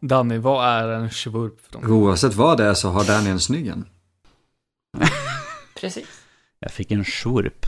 Danny, vad är en svurp? För dem? Oavsett vad det är så har Danny en snygg en. Precis. Jag fick en skjorp.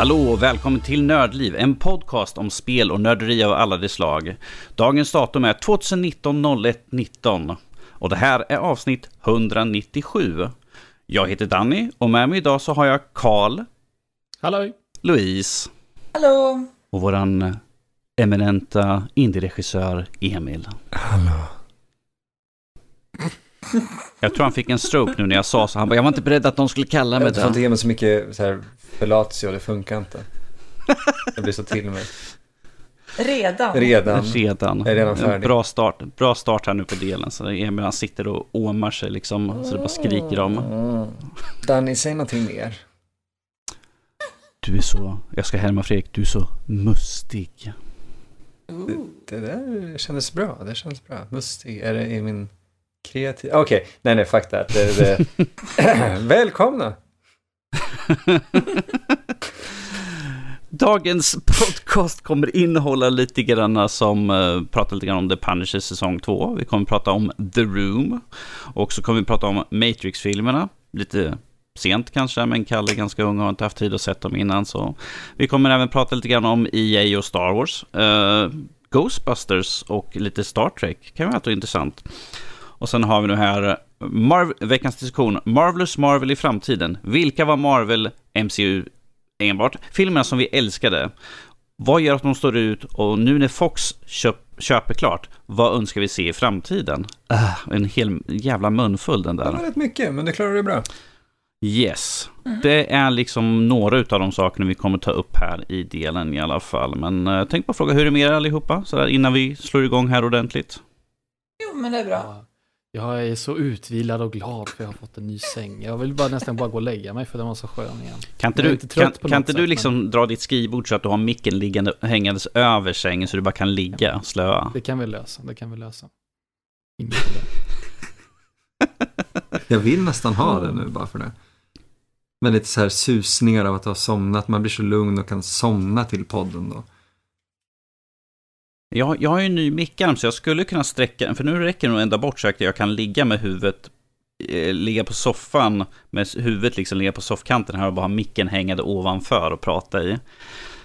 Hallå och välkommen till Nördliv, en podcast om spel och nörderi av alla de slag. Dagens datum är 2019 01 19 och det här är avsnitt 197. Jag heter Danny och med mig idag så har jag Karl, Hallå! Louise Hallå! och våran eminenta indie-regissör Emil. Hallå. Jag tror han fick en stroke nu när jag sa så. Han bara, jag var inte beredd att någon skulle kalla mig Jag får inte det. ge mig så mycket så här fellatio, det funkar inte. Jag blir så till mig. Redan? Redan. Redan. Jag är redan färdig. Bra start, bra start här nu på delen. Så Emil han sitter och åmar sig liksom. Så det bara skriker om. Mm. Danny, säg någonting mer. Du är så, jag ska härma Fredrik, du är så mustig. Ooh. Det där kändes bra. Det kändes bra. Mustig. Är det i min kreativ... Okej, nej nej, fuck that. Det, det... Välkomna! Dagens podcast kommer innehålla lite grann som, uh, prata lite grann om The Punisher säsong 2. Vi kommer prata om The Room. Och så kommer vi prata om Matrix-filmerna. Lite sent kanske, men Kalle är ganska ung och har inte haft tid att sett dem innan. Så vi kommer även prata lite grann om EA och Star Wars. Eh, Ghostbusters och lite Star Trek kan vara intressant. Och sen har vi nu här Marv- veckans diskussion. Marvelous Marvel i framtiden. Vilka var Marvel MCU enbart? Filmerna som vi älskade. Vad gör att de står ut? Och nu när Fox köp, köper klart, vad önskar vi se i framtiden? Ah, en hel jävla munfull den Det där. var rätt mycket, men det klarar du bra. Yes. Det är liksom några av de sakerna vi kommer ta upp här i delen i alla fall. Men uh, tänk på att fråga hur är det med er allihopa? Sådär innan vi slår igång här ordentligt. Jo, men det är bra. Ja, Jag är så utvilad och glad för jag har fått en ny säng. Jag vill bara nästan bara gå och lägga mig för den var så skön igen. Kan inte du, inte kan, kan inte du liksom dra ditt skrivbord så att du har micken liggande, hängandes över sängen så du bara kan ligga slöa? Det kan vi lösa, det kan vi lösa. Jag vill nästan ha det nu bara för det. Men lite så här susningar av att ha somnat. Man blir så lugn och kan somna till podden då. Jag, jag har ju en ny mickarm så jag skulle kunna sträcka den, för nu räcker det nog ända bort så att jag kan ligga med huvudet, eh, ligga på soffan med huvudet liksom ligga på soffkanten här och bara ha micken hängande ovanför och prata i.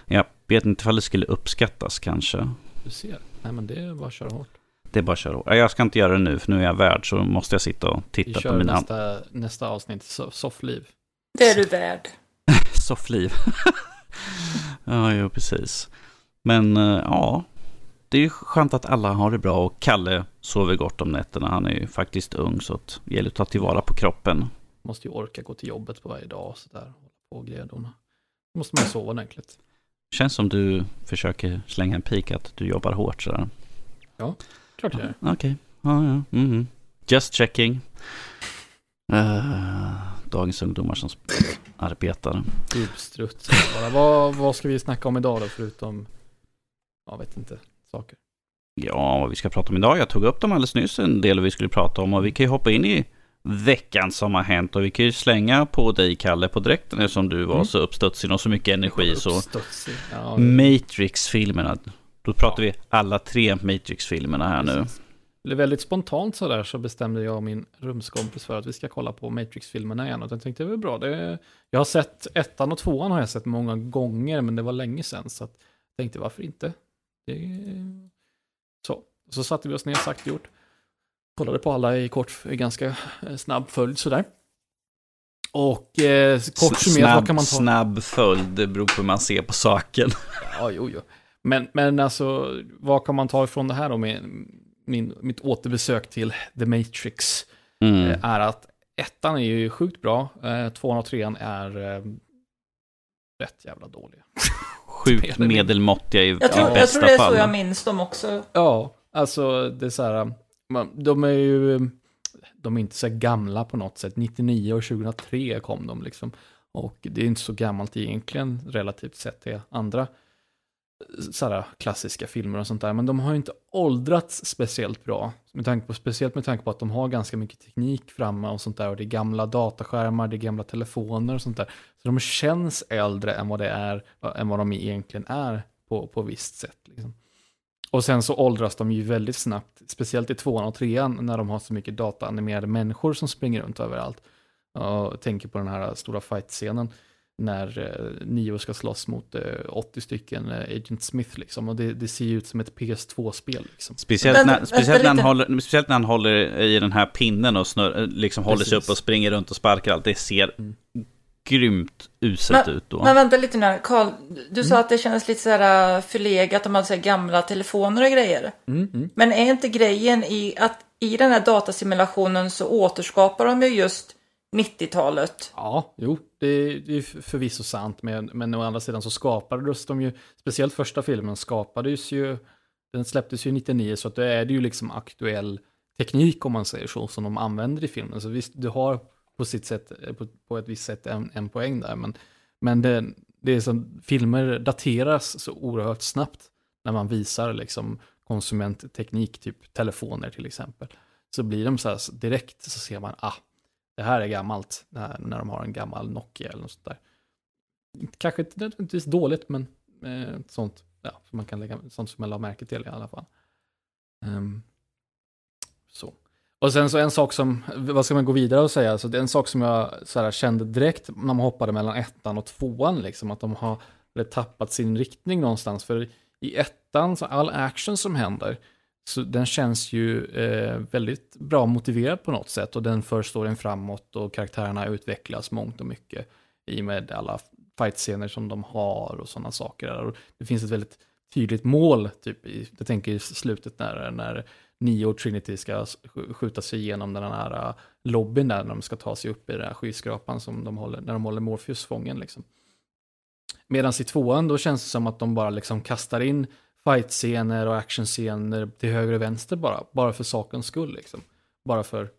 Jag vet inte ifall det skulle uppskattas kanske. Du ser. Nej men det är bara att köra hårt. Det är bara att köra. Ja, Jag ska inte göra det nu för nu är jag värd så måste jag sitta och Vi titta på kör mina nästa, nästa avsnitt, so soffliv. Det är du värd. soffliv. ja, jo, precis. Men eh, ja, det är ju skönt att alla har det bra och Kalle sover gott om nätterna. Han är ju faktiskt ung så att det gäller att ta tillvara på kroppen. Måste ju orka gå till jobbet på varje dag och sådär. Hålla på. Då måste man ju sova ordentligt. Känns som du försöker slänga en pik att du jobbar hårt sådär. Klart jag gör. Okej, ja, ja. mhm. Just checking. Eh, dagens ungdomar som arbetar. Gubbstrutt. Bara, vad, vad ska vi snacka om idag då förutom, jag vet inte, saker. Ja, vad vi ska prata om idag. Jag tog upp dem alldeles nyss, en del vi skulle prata om. Och vi kan ju hoppa in i veckan som har hänt. Och vi kan ju slänga på dig, Kalle, på direkten eftersom du var Mm. så uppstudsig och så mycket energi. Så. Ja, Matrix-filmerna. Då pratar vi alla tre Matrix-filmerna här nu. precis. Det blev väldigt spontant sådär så bestämde jag och min rumskompis för att vi ska kolla på Matrix-filmerna igen. Och jag tänkte det var bra. Det, jag har sett ettan och tvåan har jag sett många gånger men det var länge sedan. Så att jag tänkte varför inte? Det, så. så satte vi oss ner, sagt gjort. Kollade på alla i kort, i ganska eh, snabb följd sådär. Och eh, kort summerat, vad kan man ta? snabb följd, det beror på hur man ser på saken. Ja, jo, jo. Men, men alltså, vad kan man ta ifrån det här då med min, mitt återbesök till The Matrix? Mm. eh, Är att ettan är ju sjukt bra, eh, tvåan och trean är eh, rätt jävla dåliga. Sjukt medelmåttiga i, Jag tror, i jag bästa tror det är fall. så jag minns dem också. Ja, alltså det är så här, man, de är ju, de är inte så gamla på något sätt. 99 och 2003 kom de liksom. Och det är inte så gammalt egentligen relativt sett till andra sådär, klassiska filmer och sånt där, men de har ju inte åldrats speciellt bra. Med tanke på, speciellt med tanke på att de har ganska mycket teknik framme och sånt där, och det är gamla dataskärmar, det är gamla telefoner och sånt där. Så de känns äldre än vad det är, än vad de egentligen är på, på visst sätt. Liksom. Och sen så åldras de ju väldigt snabbt, speciellt i tvåan och trean när de har så mycket dataanimerade människor som springer runt överallt. Och tänker på den här stora fight-scenen när eh, Nio ska slåss mot eh, 80 stycken eh, Agent Smith liksom. Och det, det ser ju ut som ett PS2-spel liksom. Speciellt, när, speciellt, när han håller, speciellt när han håller i den här pinnen och snurr, liksom håller sig Precis. upp och springer runt och sparkar allt. Det ser Mm. grymt uselt Men- ut då. Men vänta lite nu Carl. Du Mm. sa att det kändes lite så här äh, förlegat, de hade så gamla telefoner och grejer. Mm, mm. Men är inte grejen i att i den här datasimulationen så återskapar de ju just 90-talet? Ja, jo, det, det är förvisso sant, men, men å andra sidan så skapades de ju, speciellt första filmen skapades ju, den släpptes ju 99, så att då är det ju liksom aktuell teknik om man säger så, som de använder i filmen. Så visst, du har på sitt sätt, eh, på, på ett visst sätt en, en poäng där, men, men det, det är som, filmer dateras så oerhört snabbt när man visar liksom konsumentteknik, typ telefoner till exempel. Så blir de så här direkt så ser man, ah, det här är gammalt, när, när de har en gammal Nokia eller något sånt där. Kanske inte nödvändigtvis dåligt, men eh, sånt, ja, som man kan lägga, sånt som man la märke till i alla fall. Um, så. Och sen så en sak som, vad ska man gå vidare och säga, så det är en sak som jag så här, kände direkt när man hoppade mellan ettan och tvåan, liksom, att de har tappat sin riktning någonstans. För i ettan, så all action som händer, så den känns ju eh, väldigt bra motiverad på något sätt och den för storyn framåt och karaktärerna utvecklas mångt och mycket i och med alla fightscener som de har och sådana saker. Och det finns ett väldigt tydligt mål, typ i, jag tänker i slutet när, när Neo och Trinity ska skjuta sig igenom den här eh, lobbyn där när de ska ta sig upp i den här skyskrapan som de håller, när de håller Morpheus fången. Liksom. Medan i tvåan då känns det som att de bara liksom kastar in fightscener och actionscener till höger och vänster bara, bara för sakens skull liksom. Bara för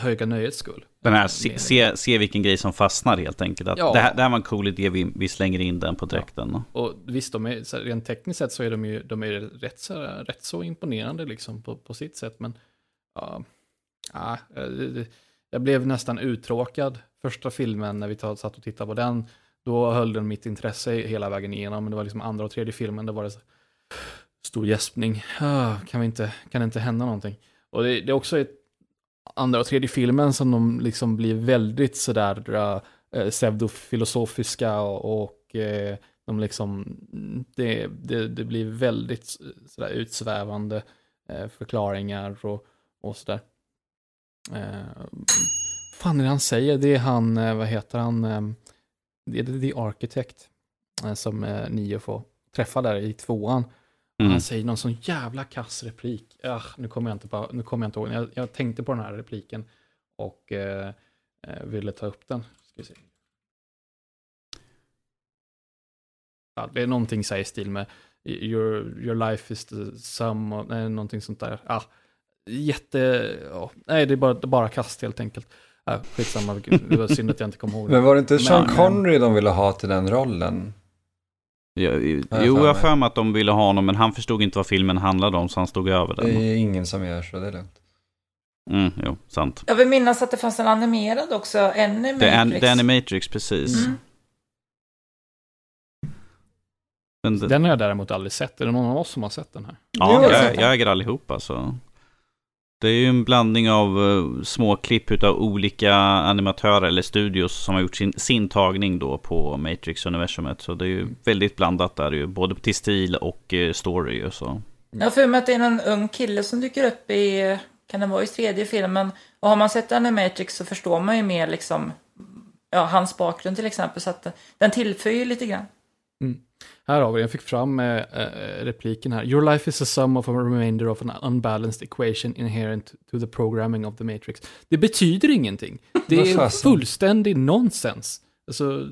höga nöjets skull. Den här, se, se, se vilken grej som fastnar helt enkelt. Att Ja. det, här, det här var en cool idé, vi, vi slänger in den på dräkten. Och visst, de är, rent tekniskt sett så är de ju de är rätt, så, rätt så imponerande liksom på, på sitt sätt. Men ja, ja, det- jag blev nästan uttråkad första filmen när vi satt och tittade på den. Då höll den mitt intresse hela vägen igenom. Men det var liksom andra och tredje filmen, det var det så, stor gäspning. Ah, kan, vi inte, kan det inte hända någonting? Och det, det är också i andra och tredje filmen som de liksom blir väldigt sådär äh, pseudofilosofiska och, och eh, de liksom, det, det, det blir väldigt sådär utsvävande äh, förklaringar och, och sådär. Äh, fan är det han säger? Det är han, vad heter han, det är The Architect som Nio får träffa där i tvåan. Mm. Han säger någon sån jävla kass replik. Ah, nu kommer jag inte på, nu kommer jag inte ihåg. Jag, jag tänkte på den här repliken och eh, eh, ville ta upp den. Ja, det är någonting så i stil med your, your life is the sum of, nej, någonting sånt där. Ah, jätte, ja, nej det är bara, det är bara kast helt enkelt. Ah, skitsamma, det var synd att jag inte kom ihåg det. Men var det inte Sean Connery de ville ha till den rollen? Ja, jag jo, jag har för mig att de ville ha honom, men han förstod inte vad filmen handlade om, så han stod över Det den. är ingen som gör så, det är lugnt. Mm, jo, sant. Jag vill minnas att det fanns en animerad också, Animatrix. Det är, det är Animatrix, precis. Mm. Det, Den har jag däremot aldrig sett. Är det någon av oss som har sett den här? ja, Jo, jag jag äger allihopa, så. Det är ju en blandning av uh, små klipp utav olika animatörer eller studios som har gjort sin, sin tagning då på Matrix-universumet. Så det är ju väldigt blandat där ju, både till stil och eh, story och så. Jag har för mig att det är en ung kille som dyker upp i, kan det vara i tredje filmen? Och har man sett Animatrix så förstår man ju mer liksom, ja, hans bakgrund till exempel. Så att den tillför ju lite grann. Här har vi jag fick fram eh, eh, repliken här. Your life is a sum of a remainder of an unbalanced equation inherent to the programming of the matrix. Det betyder ingenting. Det är fullständig nonsens. Alltså,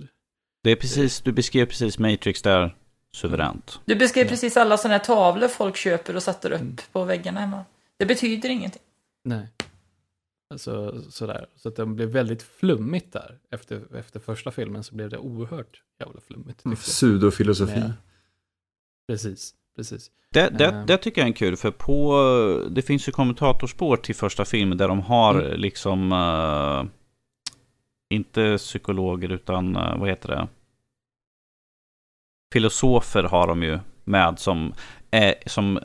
Det är precis, du beskrev precis Matrix där suveränt. Du beskrev precis alla sådana här tavlor folk köper och sätter upp Mm. på väggarna hemma. Det betyder ingenting. nej. Alltså, sådär. Så att den blev väldigt flummigt där. Efter, efter första filmen så blev det oerhört jävla flummigt. jag. Pseudofilosofi. Med- Precis, precis. Det, det, Eh. det tycker jag är kul, för på, det finns ju kommentatorspår till första filmen där de har Mm. liksom, eh, inte psykologer utan, eh, vad heter det? Filosofer har de ju med som, eh, som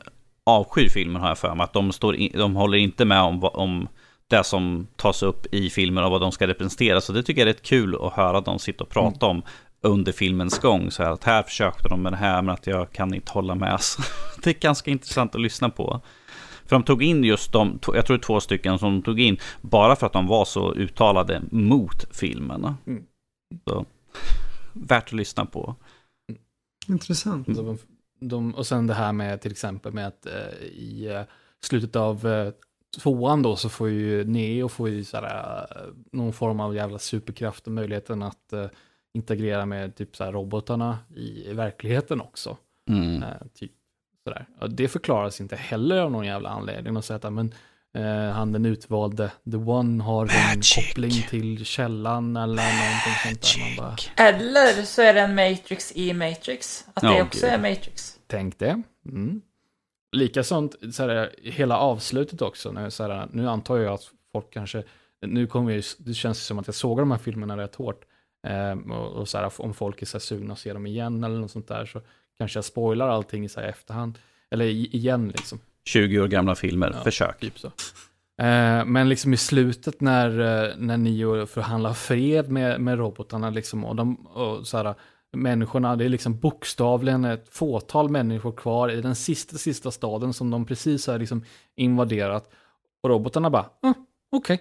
avskyr filmen har jag för mig. Att de, står in, de håller inte med om, om det som tas upp i filmen och vad de ska representera. Så det tycker jag är rätt kul att höra dem sitta och prata om under filmens gång. Så här, att här försökte de med det här men att jag kan inte hålla med. Så det är ganska intressant att lyssna på. För de tog in just de, jag tror två stycken som de tog in bara för att de var så uttalade mot filmen. Mm. Så, värt att lyssna på. Intressant. Så de, de, och sen det här med till exempel med att eh, i eh, slutet av eh, tvåan då så får ju Neo får ju såhär, eh, någon form av jävla superkraft och möjligheten att eh, integrera med typ såhär robotarna i, i verkligheten också. Mm. Eh, typ sådär. Och det förklaras inte heller av någon jävla anledning. att säga att men, eh, han den utvalde, the one, har en Magic. koppling till källan eller någonting sånt där. Man bara, Eller så är det en Matrix i Matrix. Att det Ja, också gud. är Matrix. Tänk det. Mm. Likasånt, så här, hela avslutet också. Nu, så här, nu antar jag att folk kanske, nu kommer jag, det känns som att jag såg de här filmerna rätt hårt. Ehm, och, och så här, om folk är så här sugna att se dem igen eller något sånt där så kanske jag spoilar allting i så här efterhand. Eller i, igen liksom. 20 år gamla filmer, Ja. försök. Typ så. Eh, men liksom i slutet när, eh, när Neo förhandlar fred med, med robotarna liksom, och, de, och så här, människorna, det är liksom bokstavligen ett fåtal människor kvar i den sista, sista staden som de precis har liksom invaderat. Och robotarna bara, ah, okej,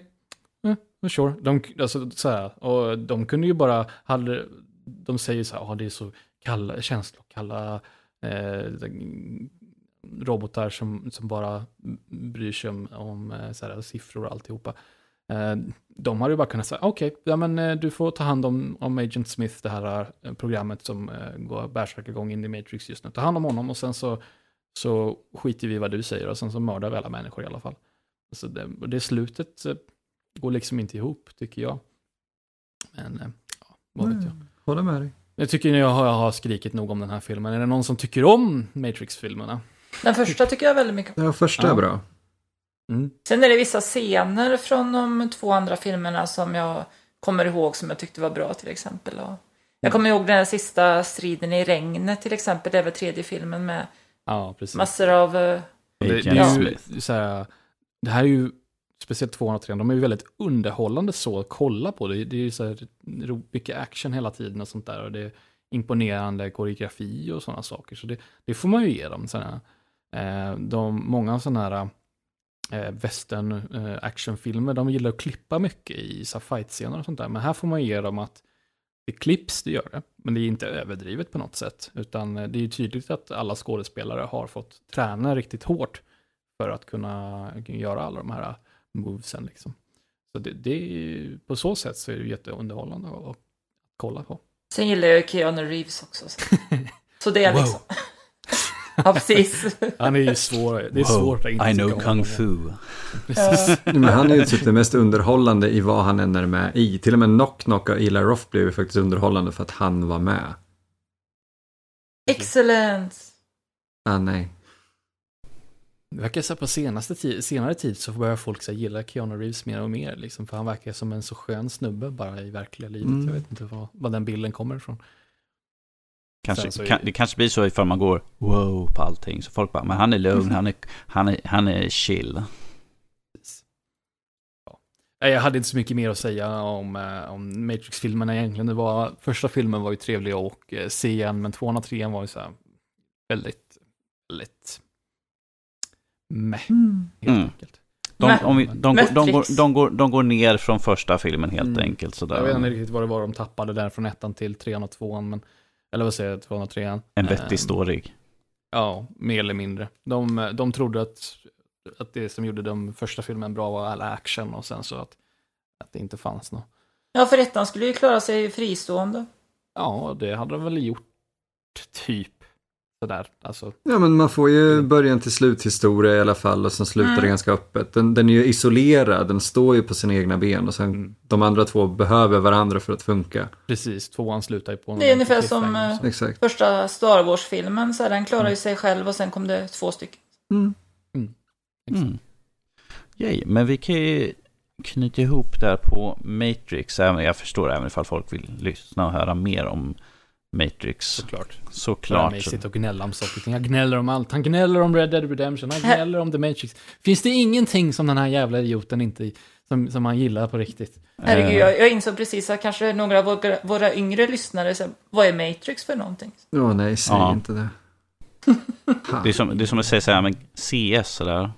okay. sure. De, alltså, så här, och de kunde ju bara, hade, de säger så här, ah, det är så kalla, känslokalla eh, robotar som, som bara bryr sig om, om eh, så här, siffror och alltihopa. Eh, de hade ju bara kunnat säga, okej, ja, men eh, du får ta hand om, om Agent Smith, det här eh, programmet som går bärsärkagång in i Matrix just nu. Ta hand om honom och sen så, så skiter vi i vad du säger och sen så mördar vi alla människor i alla fall. Så det, och det slutet går liksom inte ihop, tycker jag. Men, ja, vad vet jag. Håller med dig. Jag tycker jag har, jag har skrikit nog om den här filmen. Är det någon som tycker om Matrix-filmerna? Den första tycker jag väldigt mycket om. Ja, första Ja. är bra. Mm. Sen är det vissa scener från de två andra filmerna som jag kommer ihåg som jag tyckte var bra till exempel. Och jag kommer ihåg den här sista striden i regnet till exempel. Det är väl tredje filmen med Ja, precis. massor av... eh, Och det, det, är ju, så här, det här är ju, speciellt 203, de är ju väldigt underhållande så att kolla på. Det, det är ju så här, mycket action hela tiden och sånt där. Och det är imponerande koreografi och sådana saker. Så det, det får man ju ge dem. Såna, eh, de, många sådana här eh, western eh, actionfilmer, de gillar att klippa mycket i så fight-scener och sånt där. Men här får man ge dem att det klipps, det gör det. Men det är inte överdrivet på något sätt. Utan eh, det är ju tydligt att alla skådespelare har fått träna riktigt hårt för att kunna göra alla de här movesen. Liksom. Så det, det är, på så sätt så är det jätteunderhållande att att kolla på. Sen gillar jag ju Keanu Reeves också. Så, så det är Wow. liksom... ja, precis. Han är ju svår, det är svårt att inte I know kung honom. fu. Ja. Men han är ju typ det mest underhållande i vad han än är med i. Till och med Knock Knock och Eli Roth blev ju faktiskt underhållande för att han var med. Excellent. Ah, nej. Det verkar så på senaste tid, senare tid så börjar folk så gilla Keanu Reeves mer och mer. Liksom, för han verkar som en så skön snubbe bara i verkliga livet. Mm. Jag vet inte var, var den bilden kommer ifrån. Kanske, så kan, det kanske blir så ifall man går wow på allting. Så folk bara, men han är lugn, han är, han är, han är chill. Ja. Jag hade inte så mycket mer att säga om, eh, om Matrix-filmerna egentligen. Det var, första filmen var ju trevlig att eh, se igen, men tvåan och trean var ju så här väldigt, väldigt meh, helt Mm. enkelt. De, om vi, de, går- de, går, de, går, de går ner från första filmen helt Mm. enkelt. Jag vet inte Sådär. riktigt vad det var de tappade där från ettan till trean och tvåan, men, eller vad säger jag, tvåan och trean. En Ehm, vettig story. Ja, mer eller mindre. De, de trodde att, att det som gjorde den första filmen bra var all action och sen så att, att det inte fanns något. Ja, för ettan skulle ju klara sig fristående. Ja, det hade de väl gjort typ. Sådär. Alltså, Ja, men man får ju början till sluthistoria i alla fall och sen slutar Mm. det ganska öppet. Den, den är ju isolerad, den står ju på sina egna ben och sen Mm. de andra två behöver varandra för att funka. precis, tvåan slutar ju på en Det är ungefär som, eh, så. Exakt. Första Star Wars-filmen, så här, den klarar ju sig själv och sen kom det två stycken. Mm. Mm. Yay. Men vi kan ju knyta ihop där på Matrix. Även- Jag förstår även ifall folk vill lyssna och höra mer om Matrix. Såklart. Klart. Såklart. Mig sitta och gnälla om saker och ting. Han gnäller om allt. Han gnäller om Red Dead Redemption. Han gnäller om The Matrix. Finns det ingenting som den här jävla idioten inte... Som, som han gillar på riktigt? Herregud, jag, jag insåg precis att kanske några av våra, våra yngre lyssnare säger, vad är Matrix för någonting? Åh nej, säg Ja. inte det. Det är, som, det är som att säga så här med CS sådär.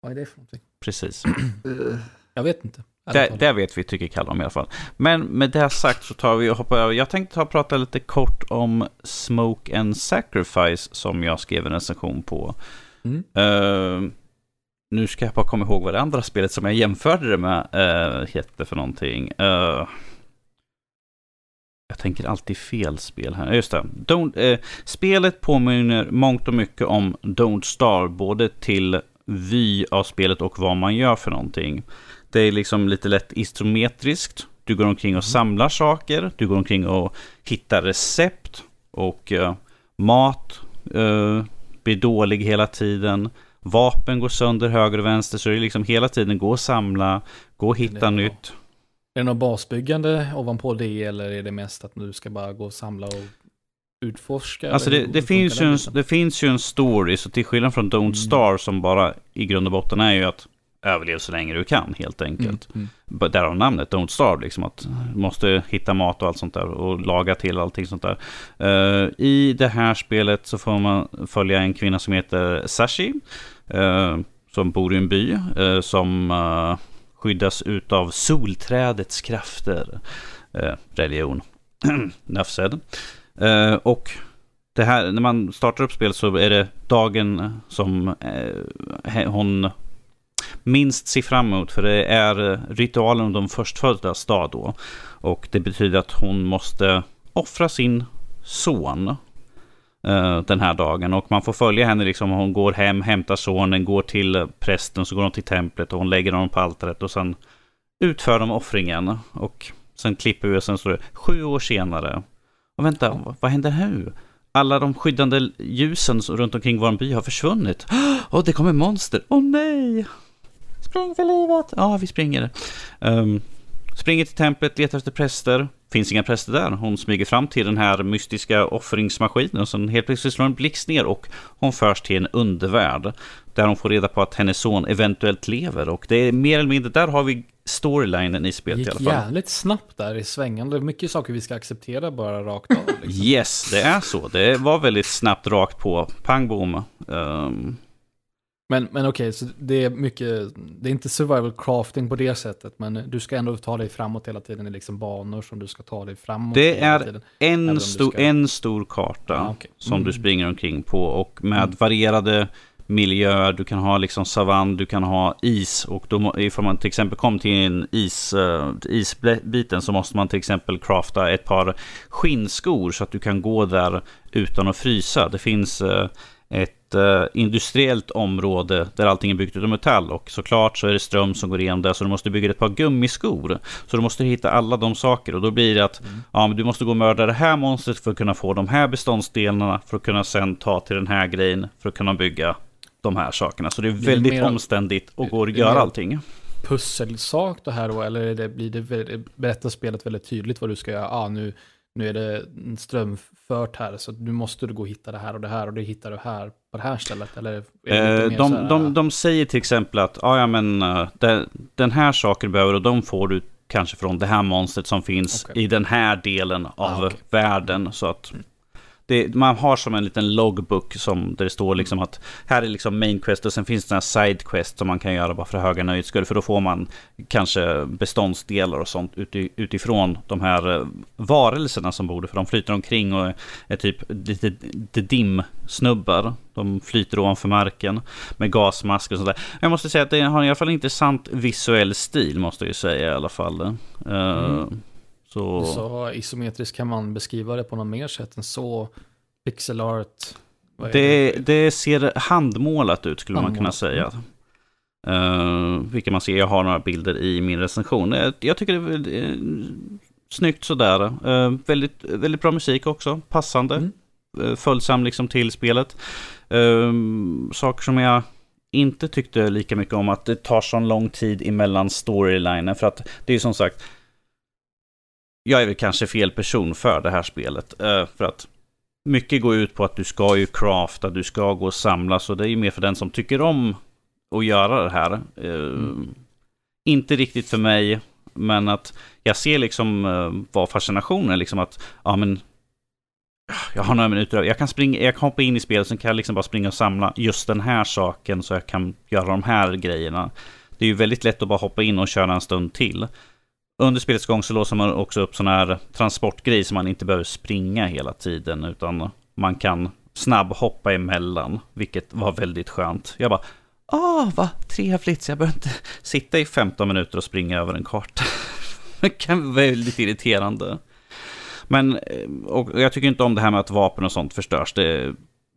Vad är det för någonting? Precis. Eh, Jag vet inte. Det, det vet vi tycker Kalle om i alla fall. Men med det sagt så tar vi och hoppar över. Jag tänkte ta och prata lite kort om Smoke and Sacrifice som jag skrev en recension på. Mm. Eh, nu ska jag bara komma ihåg vad det andra spelet som jag jämförde det med uh, hette för någonting. Eh, jag tänker alltid fel spel här. Just det. Eh, spelet påminner mångt och mycket om Don't Star, både till vy av spelet och vad man gör för någonting. Det är liksom lite lätt isometriskt. Du går omkring och samlar saker. Du går omkring och hittar recept. Och eh, mat eh, blir dålig hela tiden. Vapen går sönder höger och vänster. Så det är liksom hela tiden gå och samla, gå och hitta är bra. nytt. Är det något basbyggande ovanpå det eller är det mest att du ska bara gå och samla och utforska? Alltså det, det, finns ju en, det finns ju en story, så till skillnad från Don't Mm. Star som bara i grund och botten är ju att överleva så länge du kan helt enkelt. Mm, Mm. Därav namnet Don't Starve, liksom att måste hitta mat och allt sånt där och laga till allting sånt där. Eh, I det här spelet så får man följa en kvinna som heter Sashi, eh, som bor i en by, eh, som skyddas utav solträdets krafter. Religion. Eh, och det här, när man startar upp spelet så är det dagen som hon minst se fram emot. För det är eh, ritualen om de förstföddas dag då. Och det betyder att hon måste offra sin son eh, den här dagen. Och man får följa henne liksom. Hon går hem, hämtar sonen, går till eh, prästen, så går hon till templet och hon lägger honom på altaret. Och sen utför de offringen. Och sen klipper vi och sen står det sju år senare. Och vänta, vad, händer nu? Alla de skyddande ljusen som- runt omkring vår by har försvunnit. Åh, det kommer monster. Åh nej! Spring för livet! Ja, vi springer. Ehm, springer till templet, letar efter präster. Finns inga präster där. Hon smyger fram till den här mystiska offringsmaskinen. Och sen helt plötsligt slår en blixt ner och hon förs till en undervärld. Där hon får reda på att hennes son eventuellt lever. Och det är mer eller mindre, där har vi storylinen i Det spelet i gick alla fall. jävligt snabbt där i svängande. Mycket saker vi ska acceptera bara rakt av. Liksom. Yes, det är så. Det var väldigt snabbt rakt på. Pang bom. Ehm, Men, men okej, så det är mycket, det är inte survival crafting på det sättet, men du ska ändå ta dig framåt hela tiden i liksom banor som du ska ta dig framåt Det är tiden. En, du stor, ska- en stor karta Ja, okej. som Mm. du springer omkring på och med Mm. varierade miljöer. Du kan ha liksom savann, du kan ha is och då, ifall man till exempel kom till en is, uh, isbiten så måste man till exempel crafta ett par skinnskor så att du kan gå där utan att frysa. Det finns eh, ett eh, industriellt område där allting är byggt av metall och såklart så är det ström som går igenom där så du måste bygga ett par gummiskor. Så du måste hitta alla de saker och då blir det att ja, men du måste gå och mörda det här monstret för att kunna få de här beståndsdelarna för att kunna sen ta till den här grejen för att kunna bygga de här sakerna. Så det är Det är väldigt mer- omständigt och går att göra allting. pusselsak det här då? Eller det, blir det väldigt, berättar spelet väldigt tydligt vad du ska göra? Ah, nu, nu är det en strömfört här, så nu måste du gå och hitta det här och det här och det hittar du här på det här stället. Eller är det lite Eh, de, här, de, de säger till exempel att ah, ja, men, eh, den, den här saken behöver och de får du kanske från det här monstret som finns Okej. i den här delen av Ah, okej. världen. Så att det, man har som en liten logbook som där det står liksom att här är liksom main quest och sen finns det en side quest som man kan göra bara för höga nöjets skull. För då får man kanske beståndsdelar och sånt uti, utifrån de här eh, varelserna som bor där. För de flyter omkring och är typ lite, dimsnubbar. De flyter ovanför marken med gasmask och sådär. Jag måste säga att det har i alla fall en intressant visuell stil måste jag ju säga i alla fall. Eh, Mm. Så... Så isometriskt kan man beskriva det på något mer sätt än så. Pixel art. Vad är Det, det ser handmålat ut skulle man kunna Handmålat, säga. Uh, vilket man ser, jag har några bilder i min recension. Eh, Jag tycker det är eh, snyggt sådär. Uh, väldigt, väldigt bra musik också, passande. Mm. Uh, följsam liksom till spelet. Uh, saker som jag inte tyckte lika mycket om att det tar så lång tid emellan storylinen. För att det är som sagt, jag är väl kanske fel person för det här spelet. Eh, för att mycket går ut på att du ska ju crafta, du ska gå och samla. Så det är ju mer för den som tycker om att göra det här. Eh, Inte riktigt för mig, men att jag ser liksom uh, vad fascinationen liksom att, ja men jag har några minuter, jag kan, springa, jag kan hoppa in i spelet, sen kan jag liksom bara springa och samla just den här saken så jag kan göra de här grejerna. Det är ju väldigt lätt att bara hoppa in och köra en stund till. Under spelets gång så låser man också upp sådana här transportgrejer så man inte behöver springa hela tiden utan man kan snabbhoppa emellan, vilket var väldigt skönt. Jag bara, åh vad trevligt, så jag behöver inte sitta i 15 minuter och springa över en karta. Det kan vara väldigt irriterande. Men eh, och jag tycker inte om det här med att vapen och sånt förstörs. Det,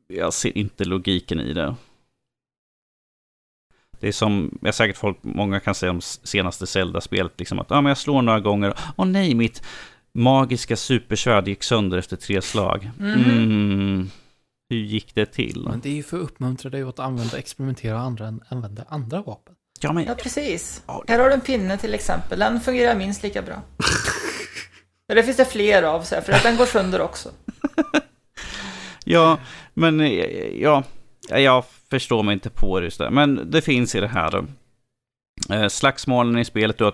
jag ser inte logiken i det. Det är som, jag säkert folk, många kan säga om senaste Zelda-spelet, liksom att ah, men jag slår några gånger, åh oh, nej, mitt magiska supersvärd gick sönder efter tre slag. Mhm. Mm, hur gick det till? Men det är ju för att uppmuntra dig att använda, experimentera och andra, använda andra vapen. Ja, men, Ja, precis. Ja. Här har du en pinne till exempel. Den fungerar minst lika bra. Det finns det fler av, så här, för att den går sönder också. ja, men eh, ja, jag förstår mig inte på det just där. Men det finns i det här. Eh, slagsmålen i spelet, du har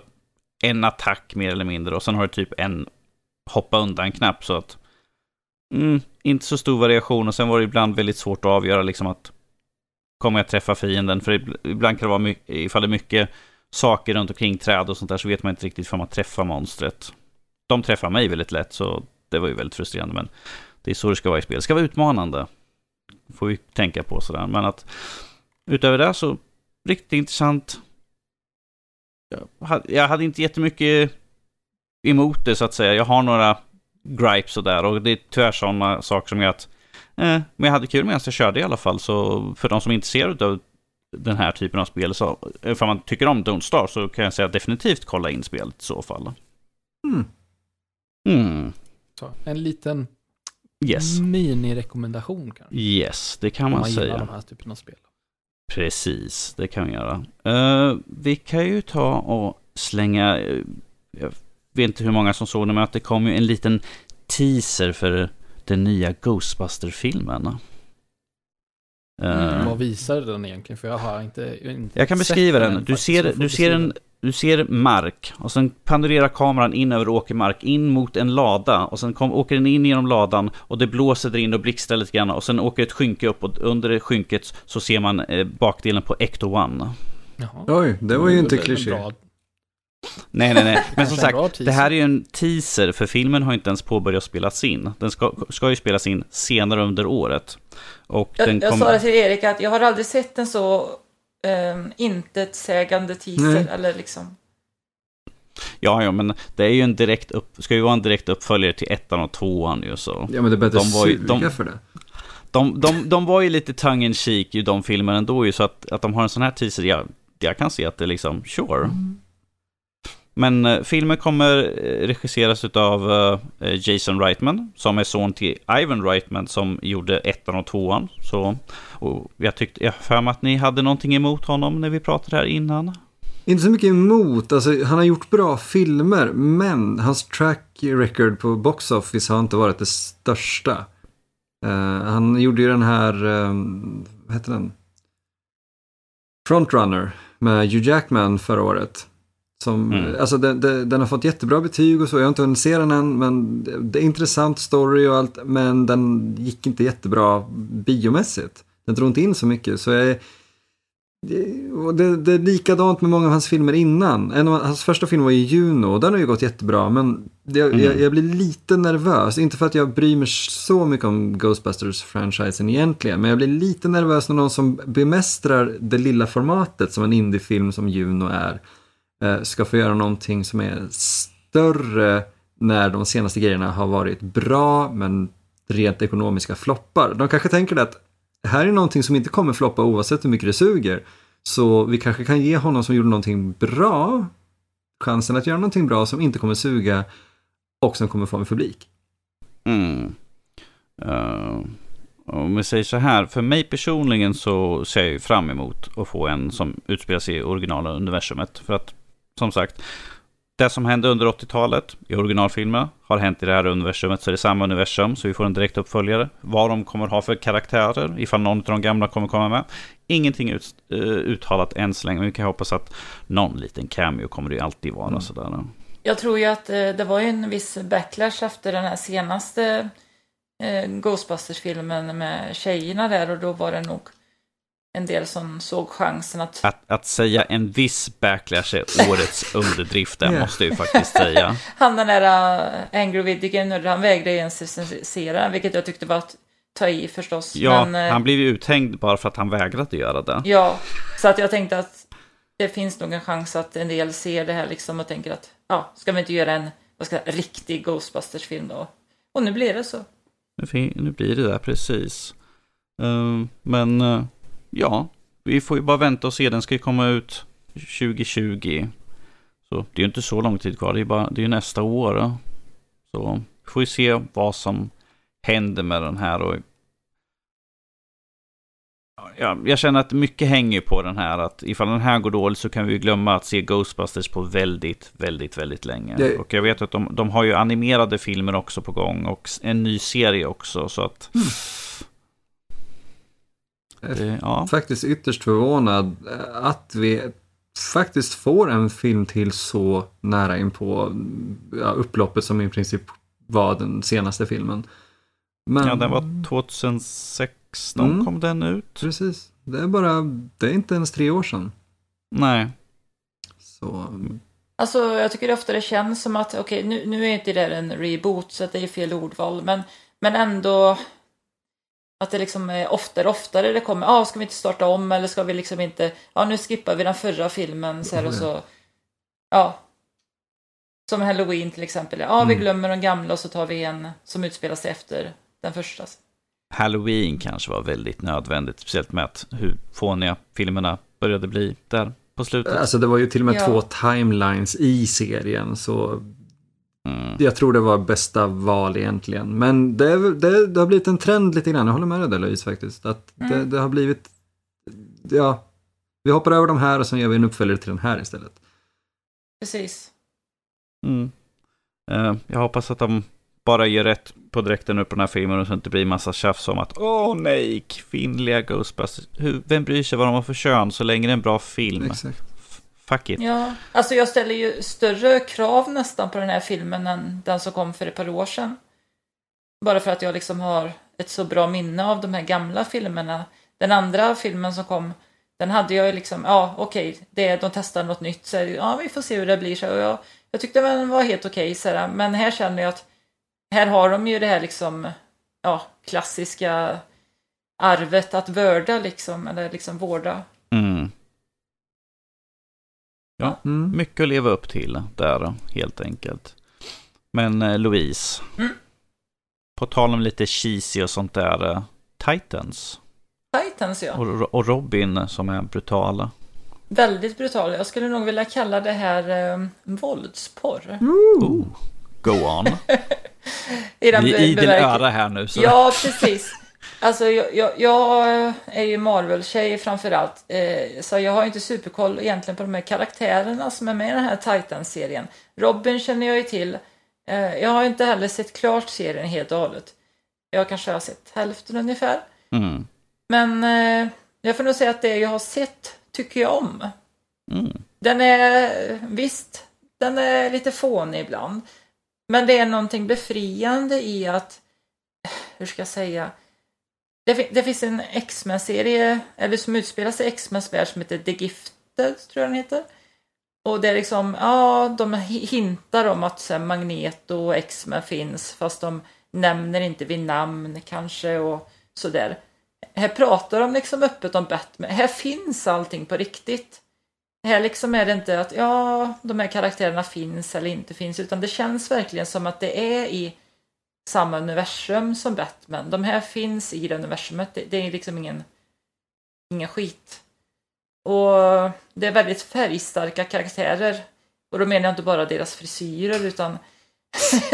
en attack mer eller mindre och sen har du typ en hoppa undan-knapp så att mm, inte så stor variation och sen var det ibland väldigt svårt att avgöra liksom att kommer jag träffa fienden? För ibland kan det vara mycket, ifall det är mycket saker runt omkring träd och sånt där så vet man inte riktigt om man träffar monstret. De träffar mig väldigt lätt så det var ju väldigt frustrerande men det är så det ska vara i spel. Det ska vara utmanande. Får vi tänka på sådär. Men att utöver det så riktigt intressant. Jag hade, jag hade inte jättemycket emot det så att säga. Jag har några gripes och där och det är tyvärr sådana saker som gör att eh, men jag hade kul medan jag körde i alla fall. Så för de som är intresserade av den här typen av spel, så ifall man tycker om Don't Star så kan jag säga definitivt kolla in spelet i så fall. Mm. Mm. Så, en liten Yes. mini-rekommendation kanske. Yes, det kan Om man man gillar säga. de här typen av spel. Precis, det kan vi göra. Eh, vi kan ju ta och slänga, eh, jag vet inte hur många som såg det, men att det kom ju en liten teaser för den nya Ghostbuster-filmen. Eh, Mm. Vad visar den egentligen? För jag har inte, inte jag kan sett beskriva den. Du ser, du, ser en, du ser mark och sen panorerar kameran in över åkermark in mot en lada och sen kom, åker den in genom ladan och det blåser där in och blixtrar lite grann och sen åker ett skynke upp och under det skynket så ser man eh, bakdelen på Ecto One. Jaha. Oj, det var ju inte kliché. Nej, nej, nej. Men som sagt, det här är ju en teaser, för filmen har inte ens påbörjat spelas in. Den ska, ska ju spelas in senare under året. Och den Jag, jag kommer... sa det till Erik att jag har aldrig sett en så um, intetsägande teaser. Nej. Eller liksom. Ja, ja, men det är ju en direkt upp... Ska ju vara en direkt uppföljare till ettan och tvåan ju så. Ja, men det är bättre De var ju- suga de- för det. De, de, de var ju lite tongue in cheek i de filmerna ändå ju, så att, att de har en sån här teaser, jag, jag kan se att det är liksom, sure. Men eh, filmen kommer eh, regisseras av eh, Jason Reitman, som är son till Ivan Reitman som gjorde ettan och tvåan. Så, och jag tyckte, jag har för mig att ni hade någonting emot honom när vi pratade här innan. Inte så mycket emot, alltså han har gjort bra filmer, men hans track record på box office har inte varit det största. Uh, han gjorde ju den här, um, vad heter den? Frontrunner med Hugh Jackman förra året. Som, Mm. alltså den, den, den har fått jättebra betyg och så, jag har inte hunnit se den än, men det, är intressant story och allt, men den gick inte jättebra biomässigt. Den drog inte in så mycket, så jag det, det, är likadant med många av hans filmer innan. En av hans första film var ju Juno och den har ju gått jättebra. Men jag, Mm. jag blir lite nervös. Inte för att jag bryr mig så mycket om Ghostbusters-franchisen egentligen. Men jag blir lite nervös när någon som bemästrar det lilla formatet som en indiefilm som Juno är. Eh, ska få göra någonting som är större när de senaste grejerna har varit bra men rent ekonomiska floppar. De kanske tänker att här är någonting som inte kommer floppa oavsett hur mycket det suger. Så vi kanske kan ge honom som gjorde någonting bra chansen att göra någonting bra som inte kommer suga och som kommer få en publik. Mm. Uh, om vi säger så här, för mig personligen så ser jag fram emot att få en som utspelar sig i originala universumet. För att, som sagt, det som hände under 80-talet i originalfilmerna har hänt i det här universumet, så det är samma universum, så vi får en direkt uppföljare. Vad de kommer ha för karaktärer, ifall någon av de gamla kommer komma med. Ingenting ut, uh, uttalat än så länge, men vi kan hoppas att någon liten cameo kommer det ju alltid vara mm. sådär. Jag tror ju att uh, det var ju en viss backlash efter den här senaste uh, Ghostbusters-filmen med tjejerna där och då var det nog en del som såg chansen att... Att, att säga en viss backlash är årets underdrift, det måste jag ju faktiskt säga. han den där uh, Angry Video han vägrade ens recensera, vilket jag tyckte var att ta i förstås. Ja, men, uh, han blev ju uthängd bara för att han vägrade göra det. Ja, så att jag tänkte att det finns nog en chans att en del ser det här liksom och tänker att ja, ska vi inte göra en vad ska jag, riktig Ghostbusters-film då? Och nu blir det så. Nu blir det där, precis. Uh, men uh, ja, vi får ju bara vänta och se. Den ska ju komma ut 2020. Så det är ju inte så lång tid kvar. Det är, bara, det är nästa år. Så vi får ju se vad som händer med den här. Och ja, jag känner att mycket hänger på den här. Att ifall den här går dåligt så kan vi glömma att se Ghostbusters på väldigt, väldigt, väldigt länge. Det... Och jag vet att de, de har ju animerade filmer också på gång och en ny serie också. Så att... Mm. Det, ja. Faktiskt ytterst förvånad eh, att vi faktiskt får en film till så nära in på ja, upploppet som i princip var den senaste filmen. Men... Ja, den var 2016 mm, kom den ut. Precis. Det är bara, det är inte ens tre år sedan. Nej. Så... Alltså jag tycker ofta det känns som att, okej okay, nu, nu är inte det en reboot så att det är fel ordval, men, men ändå att det liksom är oftare oftare det kommer, ja ah, ska vi inte starta om eller ska vi liksom inte, ja ah, nu skippar vi den förra filmen så här och så, ja. Som Halloween till exempel, ja ah, mm. vi glömmer de gamla och så tar vi en som utspelar sig efter den första. Halloween kanske var väldigt nödvändigt, speciellt med att hur fåniga filmerna började bli där på slutet. Alltså det var ju till och med ja. två timelines i serien, så Mm. Jag tror det var bästa val egentligen. Men det, det, det, har blivit en trend lite grann. Jag håller med dig där Louise faktiskt. Att mm. det, det, har blivit, ja, vi hoppar över de här och sen gör vi en uppföljare till den här istället. Precis. Mm. Uh, jag hoppas att de bara gör rätt på direkten upp på den här filmen och så inte blir massa tjafs om att åh nej, kvinnliga Ghostbusters. Hur, vem bryr sig vad de har för kön så länge det är en bra film? Exakt fuck it. Ja, alltså jag ställer ju större krav nästan på den här filmen än den som kom för ett par år sedan. Bara för att jag liksom har ett så bra minne av de här gamla filmerna. Den andra filmen som kom, den hade jag ju liksom, ja okej, okay, de testar något nytt, så ja vi får se hur det blir. Så jag, jag tyckte den var helt okej, okay, men här känner jag att här har de ju det här liksom, ja, klassiska arvet att vörda liksom, eller liksom vårda. Ja, mm. mycket att leva upp till där helt enkelt. Men eh, Louise, mm. på tal om lite cheesy och sånt där, eh, Titans. Titans ja. Och, och, Robin som är brutala. Väldigt brutal. Jag skulle nog vilja kalla det här eh, våldsporr. Ooh. Go on. Vi är idel öra här nu. Så. Ja, precis. Alltså jag, jag, jag är ju Marvel-tjej framförallt. Eh, så jag har inte superkoll egentligen på de här karaktärerna som är med i den här Titans-serien. Robin känner jag ju till. Eh, jag har inte heller sett klart serien helt och hållet. Jag kanske har sett hälften ungefär. Mm. Men eh, jag får nog säga att det jag har sett tycker jag om. Mm. Den är, visst, den är lite fånig ibland. Men det är någonting befriande i att, hur ska jag säga, det, det finns en X-Men-serie, eller som utspelar sig i X-Mens värld som heter The Gifted, tror jag den heter. Och det är liksom, ja, de hintar om att så här, Magneto och X-Men finns, fast de nämner inte vid namn kanske och sådär. Här pratar de liksom öppet om Batman. Här finns allting på riktigt. Här liksom är det inte att ja, de här karaktärerna finns eller inte finns, utan det känns verkligen som att det är i samma universum som Batman. De här finns i det universumet. Det, det är liksom ingen, ingen skit. Och det är väldigt färgstarka karaktärer. Och då menar jag inte bara deras frisyrer utan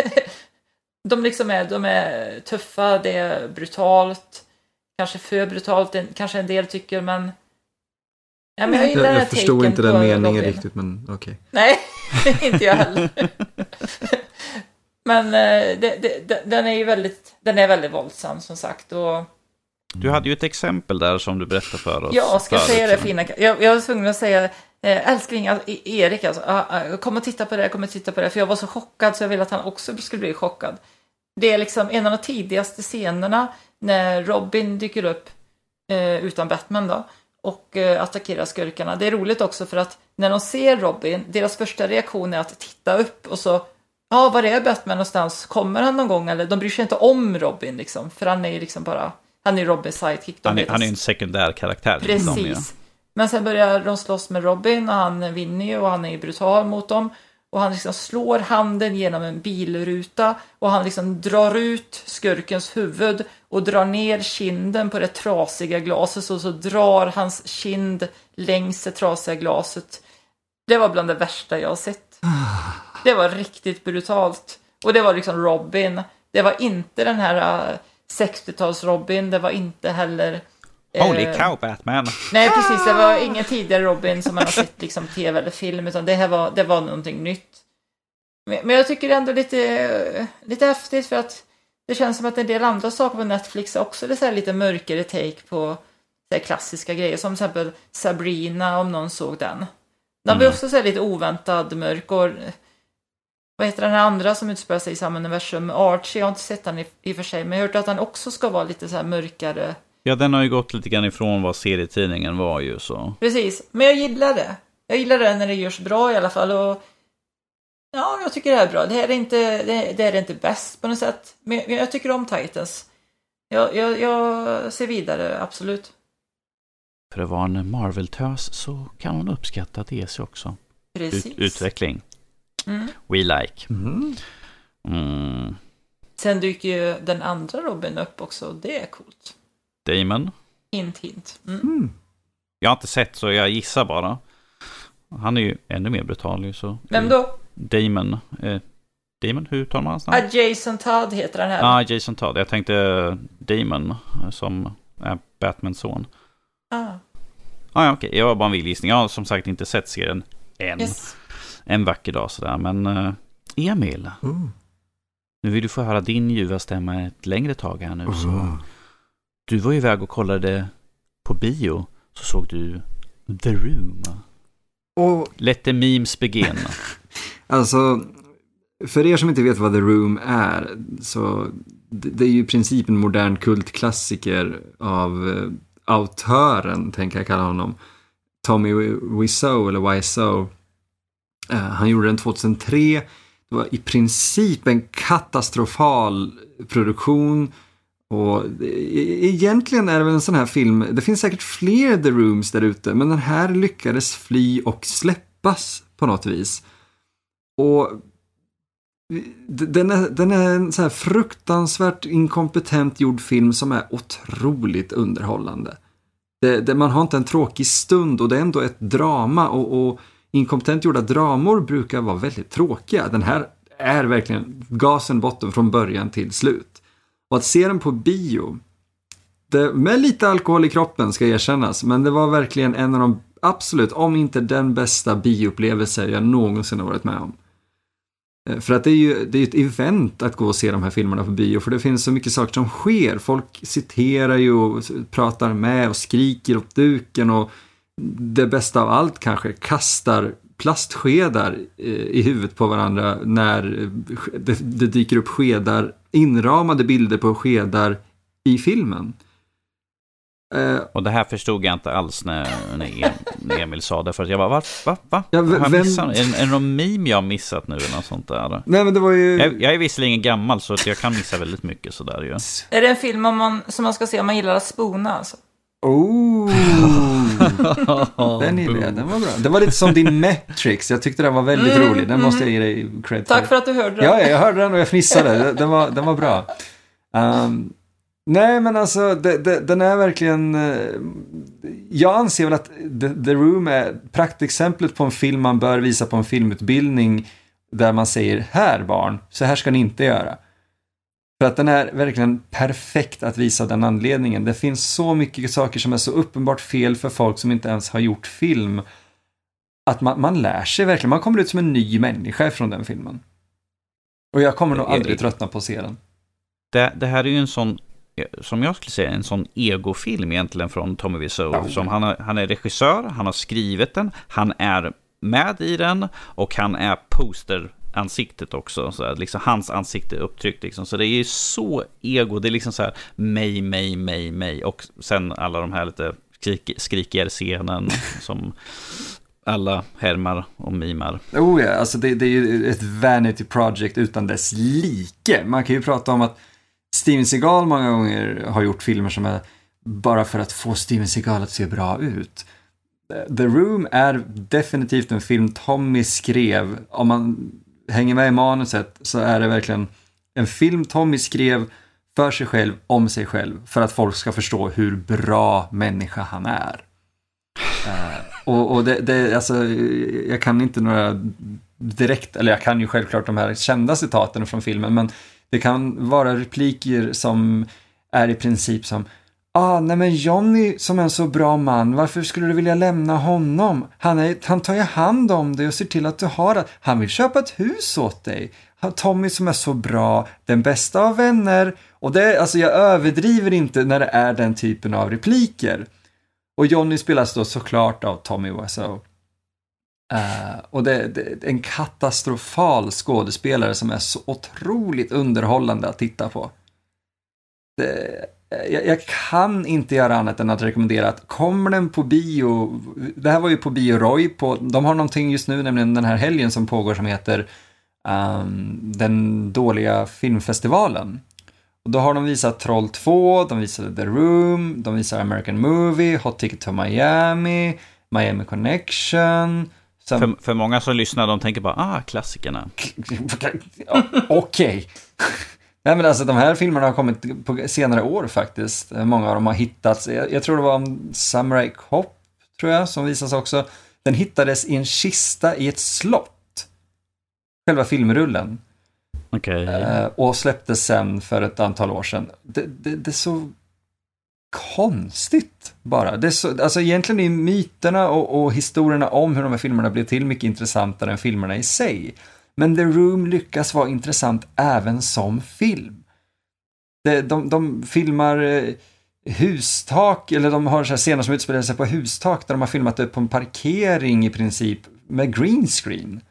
de liksom är, de är tuffa, det är brutalt. Kanske för brutalt, kanske en del tycker men... Ja, men jag Jag, jag förstod inte den meningen riktigt men okej. Nej, inte jag heller. Men eh, det, det, den är ju väldigt, den är väldigt våldsam som sagt. Och Du hade ju ett exempel där som du berättade för oss. jag ska säga det så- fina. Jag, jag var tvungen att säga, eh, älskling, alltså, E- Erik alltså, ah, ah, kom och titta på det, kom och titta på det. För jag var så chockad så jag ville att han också skulle bli chockad. Det är liksom en av de tidigaste scenerna när Robin dyker upp eh, utan Batman då och eh, attackerar skurkarna. Det är roligt också för att när de ser Robin, deras första reaktion är att titta upp och så Ja, var är Batman någonstans? Kommer han någon gång? Eller de bryr sig inte om Robin liksom, för han är ju liksom bara, han är Robins sidekick. De Han är, han är en sekundär karaktär. liksom, ja. Precis. Men sen börjar de slåss med Robin och han vinner ju och han är brutal mot dem. Och han liksom slår handen genom en bilruta och han liksom drar ut skurkens huvud och drar ner kinden på det trasiga glaset och så drar hans kind längs det trasiga glaset. Det var bland det värsta jag har sett. Det var riktigt brutalt. Och det var liksom Robin. Det var inte den här äh, 60-tals Robin. Det var inte heller... Holy eh, cow Batman! Nej, precis. Det var ingen tidigare Robin som man har sett liksom tv eller film, utan det här var, det var någonting nytt. Men, men jag tycker ändå lite, lite häftigt för att det känns som att en del andra saker på Netflix är också det så här lite mörkare take på så klassiska grejer, som till exempel Sabrina, om någon såg den. Den var Mm. också så här lite oväntad mörk och vad heter den här andra som utspelar sig i samma universum? Archie, jag har inte sett den i, i och för sig, men jag har hört att den också ska vara lite så här mörkare. Ja, den har ju gått lite grann ifrån vad serietidningen var ju så. Precis, men jag gillar det. Jag gillar det när det görs bra i alla fall. Och ja, jag tycker det här är bra. Det här är inte, det, det här är inte bäst på något sätt. Men men jag tycker om Titans. Jag, jag, jag ser vidare, absolut. För att vara en Marvel-tös så kan hon uppskatta DC också. Precis. Ut, utveckling. Mm. We like. Mm. Mm. Sen dyker ju den andra Robin upp också, och det är coolt. Damon. Hint, hint. Mm. Mm. Jag har inte sett så jag gissar bara. Han är ju ännu mer brutal ju så. Vem då? Damon. Eh, Damon, hur tar man hans namn? Ah, Jason Todd heter den här. Ja, ah, Jason Todd. Jag tänkte Damon eh, som är Batmans son. Ah, Ah, ja, okej. Jag var bara en vild gissning. Jag har som sagt inte sett serien än. yes. En vacker dag sådär. Men eh, Emil, Mm. nu vill du få höra din ljuva stämma ett längre tag här nu. Så. Mm. Du var ju iväg och kollade på bio. Så såg du The Room. Och Let the memes begin. Alltså, för er som inte vet vad The Room är, så det, det är ju i princip en modern kultklassiker av eh, autören, tänker jag kalla honom, Tommy Wiseau, eller Wiseau. Eh, han gjorde den 2003. Det var i princip en katastrofal produktion. Och e-, egentligen är det väl en sån här film, det finns säkert fler The Rooms där ute, men den här lyckades fly och släppas på något vis. Och den är, den är en sån här fruktansvärt inkompetent gjord film som är otroligt underhållande. Det, det, man har inte en tråkig stund och det är ändå ett drama och, och inkompetent gjorda dramor brukar vara väldigt tråkiga. Den här är verkligen gasen botten från början till slut. Och att se den på bio, det, med lite alkohol i kroppen ska erkännas, men det var verkligen en av de absolut, om inte den bästa bioupplevelser jag någonsin har varit med om. Eh, för att det är ju det är ett event att gå och se de här filmerna på bio, för det finns så mycket saker som sker. Folk citerar ju och pratar med och skriker åt duken och det bästa av allt kanske, kastar plastskedar eh, i huvudet på varandra när eh, det, det dyker upp skedar, inramade bilder på skedar i filmen. Eh, Och det här förstod jag inte alls när, när, Em, när Emil sa det. För att jag bara, va? Va? va? Ja, Har jag vem- missat? Är, är det någon meme jag har missat nu eller något sånt där? nej men det var ju... Jag, jag är visserligen gammal så jag kan missa väldigt mycket sådär ju. Är det en film om man, som man ska se om man gillar att spona alltså? Oh! den idén, den var bra. Det var lite som din Metrix, jag tyckte den var väldigt Mm, rolig. Den måste jag ge dig cred Tack för att du hörde det. Ja, jag hörde den och jag fnissade. Den var, den var bra. Um, nej, men alltså, det, det, den är verkligen... eh, jag anser väl att The, The Room är praktexemplet på en film man bör visa på en filmutbildning där man säger här barn, så här ska ni inte göra. För att den är verkligen perfekt att visa den anledningen. Det finns så mycket saker som är så uppenbart fel för folk som inte ens har gjort film. Att man, man lär sig verkligen, man kommer ut som en ny människa från den filmen. Och jag kommer nog aldrig tröttna på att se den. Det, det här är ju en sån, som jag skulle säga, en sån egofilm egentligen från Tommy Wiseau. Ja. Som han, han är regissör, han har skrivit den, han är med i den och han är posteransiktet också. Så här, liksom hans ansikte upptryckt liksom. Så det är ju så ego, det är liksom så här mig, mig, mig, mig. Och sen alla de här lite skrik, skrikigare scenen som alla härmar och mimar. Oh ja, alltså det, det är ju ett vanity project utan dess like. Man kan ju prata om att Steven Seagal många gånger har gjort filmer som är bara för att få Steven Seagal att se bra ut. The Room är definitivt en film Tommy skrev. Om man hänger med i manuset så är det verkligen en film Tommy skrev för sig själv, om sig själv, för att folk ska förstå hur bra människa han är. Uh, och och det, det, alltså, jag kan inte några direkt, eller jag kan ju självklart de här kända citaten från filmen, men det kan vara repliker som är i princip som Ah, nej men Johnny som är en så bra man, varför skulle du vilja lämna honom? Han, är, han tar ju hand om dig och ser till att du har det. Han vill köpa ett hus åt dig. Tommy som är så bra, den bästa av vänner. Och det, alltså jag överdriver inte när det är den typen av repliker. Och Johnny spelas då såklart av Tommy Wiseau. Uh, och det, det är en katastrofal skådespelare som är så otroligt underhållande att titta på. Det, jag, jag kan inte göra annat än att rekommendera att kommer den på bio, det här var ju på Bio Roy, på, de har någonting just nu, nämligen den här helgen som pågår som heter ehm, Den dåliga filmfestivalen. Och då har de visat Troll 2, de visade The Room, de visar American Movie, Hot Ticket to Miami, Miami Connection. Sen, För, för många som lyssnar, de tänker bara, ah, klassikerna. Okej. Nej men alltså de här filmerna har kommit på senare år faktiskt. Många av dem har hittats. Jag, jag tror det var om Samurai Cop, tror jag, som visas också. Den hittades i en kista i ett slott. Själva filmrullen. Okej. Eh, och släpptes sen för ett antal år sedan. Det, det, det är så konstigt bara. Det är så, alltså egentligen är myterna och, och historierna om hur de här filmerna blev till mycket intressantare än filmerna i sig. Men The Room lyckas vara intressant även som film. Det, de, de filmar eh, hustak, eller de har så här scener som utspelar sig på hustak där de har filmat det på en parkering i princip med green screen.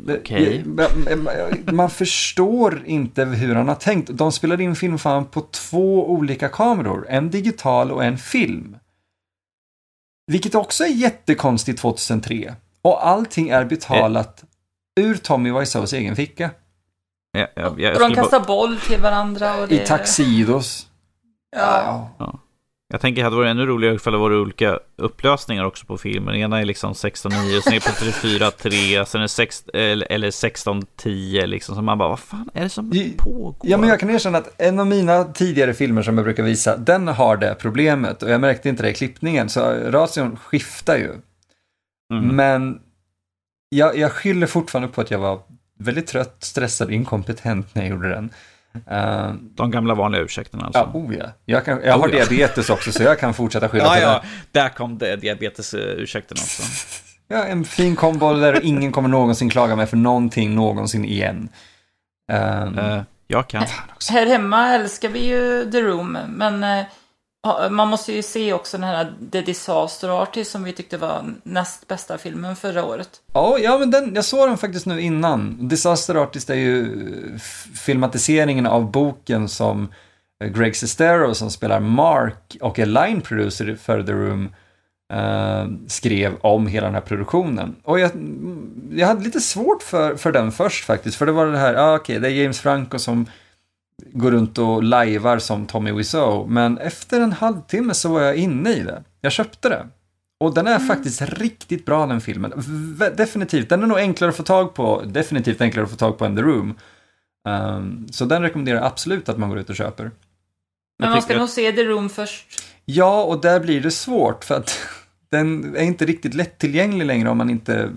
Det- Okej. Man- Man förstår inte hur han har tänkt. De spelade in filmfan på två olika kameror, en digital och en film. Vilket också är jättekonstigt 2003. Och allting är betalat ur Tommy Wiseaus egen ficka. Jag, jag, jag, och de skulle bara- kastar boll till varandra. Och det... I taxidos. Ja. Jag tänker att det hade varit ännu roligare ifall det var olika upplösningar också på filmen. Ena är liksom 16.9, sen är det plötsligt 4.3, sen är det 6, eller, eller 16.10 liksom. Så man bara, vad fan är det som pågår? Ja, men jag kan erkänna att en av mina tidigare filmer som jag brukar visa, den har det problemet. Och jag märkte inte det i klippningen, så ration skiftar ju. Mm. Men jag, jag skyller fortfarande på att jag var väldigt trött, stressad, inkompetent när jag gjorde den. Uh, De gamla vanliga ursäkterna alltså. ja, oh ja. Jag, kan, jag har Oh ja. diabetes också, så jag kan fortsätta skylla ja, på ja. det. Där kom det diabetesursäkten också. Ja, en fin kombo där ingen kommer någonsin klaga mig för någonting någonsin igen. Ehm, Eh, jag kan. Här hemma älskar vi ju The Room, men man måste ju se också den här The Disaster Artist som vi tyckte var näst bästa filmen förra året. Ja, ja men den, jag såg den faktiskt nu innan. Disaster Artist är ju filmatiseringen av boken som eh, Greg Sestero som spelar Mark och är line producer för The Room eh, skrev om hela den här produktionen. Och jag, mm, jag hade lite svårt för, för den först faktiskt, för det var det här, ah, okej, det är James Franco som går runt och lajvar som Tommy Wiseau. Men efter en halvtimme så var jag inne i det. Jag köpte det. Och den är faktiskt riktigt bra den filmen. V definitivt, den är nog enklare att få tag på. Definitivt enklare att få tag på än The Room. Um, så den rekommenderar jag absolut att man går ut och köper. Men man ska nog se The Room först. Ja, och där blir det svårt för att den är inte riktigt lättillgänglig längre om man inte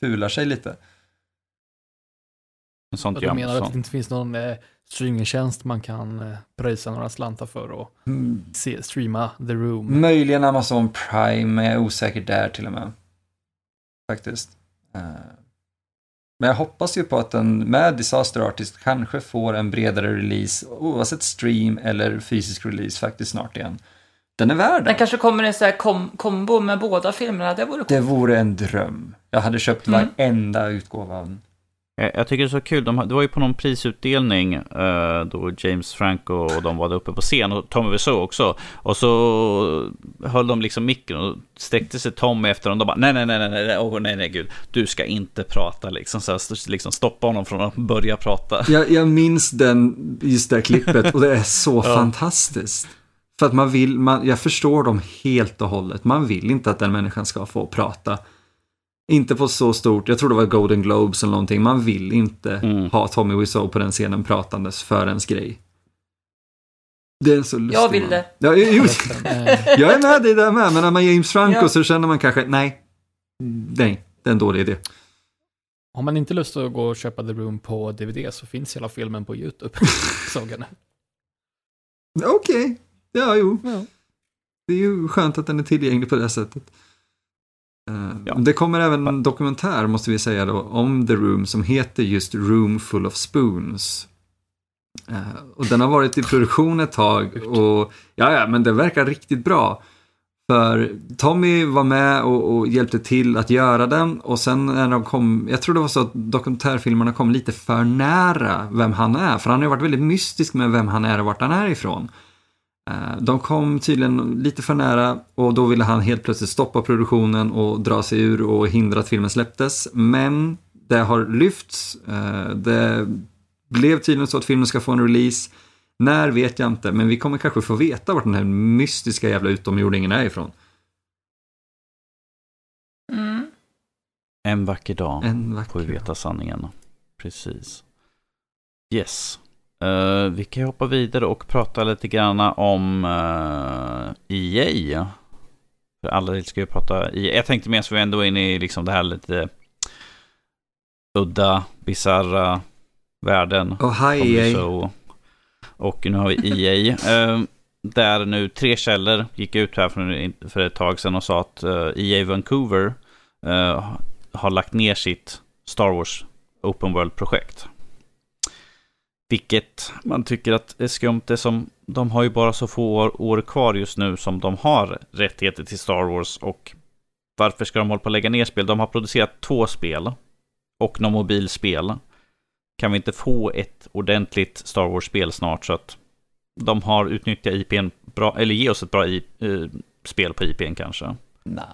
fular sig lite. Sånt du menar att det inte finns någon eh, streamingtjänst man kan eh, pröjsa några slantar för och mm. se, streama The Room? Möjligen Amazon Prime, är osäker där till och med. Faktiskt. Uh. Men jag hoppas ju på att den med Disaster Artist kanske får en bredare release oavsett stream eller fysisk release faktiskt snart igen. Den är värd det. Den kanske kommer en sån här kom kombo med båda filmerna, det vore coolt. Det vore en dröm. Jag hade köpt mm. varenda utgåva av den. Jag tycker det är så kul, de, det var ju på någon prisutdelning uh, då James Franco och de var uppe på scen och Tommy Wiseau också. Och så höll de liksom micken och sträckte sig Tommy efter dem. De bara nej, nej, nej, nej, nej, oh, nej, nej, gud, du ska inte prata liksom. Så här, liksom stoppa honom från att börja prata. Jag, jag minns den, just det klippet och det är så ja. fantastiskt. För att man vill, man, jag förstår dem helt och hållet. Man vill inte att den människan ska få prata. Inte på så stort, jag tror det var Golden Globes eller någonting. Man vill inte mm. ha Tommy Wiseau på den scenen pratandes för ens grej. Det är så lustigt. Jag vill det. Ja, jo, jag är med dig där med, men när man James Franco ja. så känner man kanske, nej, nej, det är en dålig idé. Har man inte lust att gå och köpa The Room på DVD så finns hela filmen på YouTube. Okej, okay. ja jo. Ja. Det är ju skönt att den är tillgänglig på det sättet. Eh, ja. Det kommer även en dokumentär, måste vi säga då, om The Room som heter just Room Full of Spoons. Uh, och den har varit i produktion ett tag och ja, ja, men det verkar riktigt bra. För Tommy var med och, och, hjälpte till att göra den och sen när de kom, jag tror det var så att dokumentärfilmerna kom lite för nära vem han är. För han har ju varit väldigt mystisk med vem han är och vart han är ifrån. Eh, de kom tydligen lite för nära och då ville han helt plötsligt stoppa produktionen och dra sig ur och hindra att filmen släpptes. Men det har lyfts. Eh, det blev tydligen så att filmen ska få en release. När vet jag inte, men vi kommer kanske få veta vart den här mystiska jävla utomjordingen är ifrån. Mm. En vacker dag en vacker får vi veta sanningen. Precis. Yes. Uh, vi kan hoppa vidare och prata lite grann om uh, eh, EA. För alla ska ju prata EA. Jag tänkte mer så vi ändå är inne i liksom det här lite udda, bisarra världen. Oh, hi EA. Och nu har vi EA. uh, där nu tre källor gick ut här för, för ett tag sedan och sa att uh, EA Vancouver har lagt ner sitt Star Wars Open World-projekt. Vilket man tycker att är skumt. Det som, de har ju bara så få år, år, kvar just nu som de har rättigheter till Star Wars. Och varför ska de hålla på att lägga ner spel? De har producerat två spel. Och några mobilspel. Kan vi inte få ett ordentligt Star Wars-spel snart så att de har utnyttjat IPn bra, eller ge oss ett bra I, uh, spel på IPn kanske? Nej.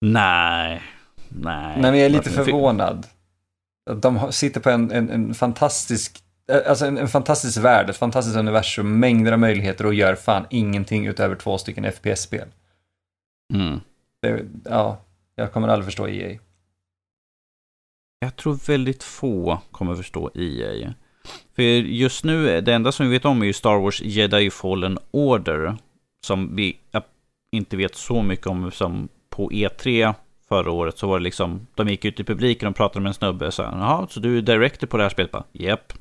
Nej. Nej. Nej, men jag är lite förvånad de sitter på en, en, en fantastisk eh, Alltså en, en, fantastisk värld, ett fantastiskt universum, mängder av möjligheter och gör fan ingenting utöver två stycken FPS-spel. Mm. ja, jag kommer aldrig förstå EA. Jag tror väldigt få kommer förstå EA. För just nu, det enda som vi vet om är ju Star Wars Jedi Fallen Order. Som vi inte vet så mycket om som på E3 förra året så var det liksom, de gick ut i publiken och pratade med en snubbe och sa jaha, så du är director på det här spelet? Japp.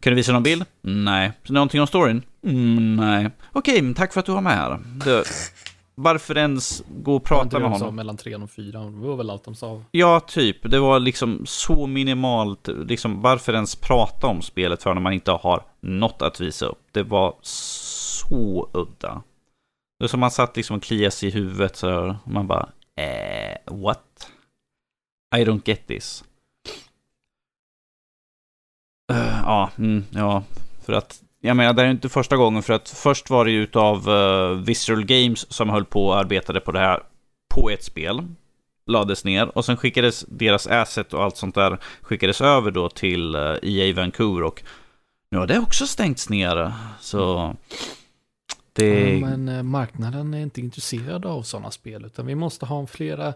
Kan du visa någon bild? Nej. Så någonting om storyn? Mm, nej. Okej, tack för att du var med här. Det, varför ens gå och prata med honom? mellan tre och fyra, det var väl allt de sa. Ja, typ. Det var liksom så minimalt. Liksom, varför ens prata om spelet för när man inte har något att visa upp? Det var så udda. Det är som man satt liksom och kliade sig i huvudet så man bara, Eh, what? I don't get this. Uh, ja, mm, ja, för att jag menar, det är inte första gången för att först var det ju utav uh, Visceral Games som höll på och arbetade på det här på ett spel. Lades ner och sen skickades deras asset och allt sånt där skickades över då till eh, uh, EA Vancouver och Nu har det också stängts ner. Så det... Ja, men eh, marknaden är inte intresserad av sådana spel, utan vi måste ha flera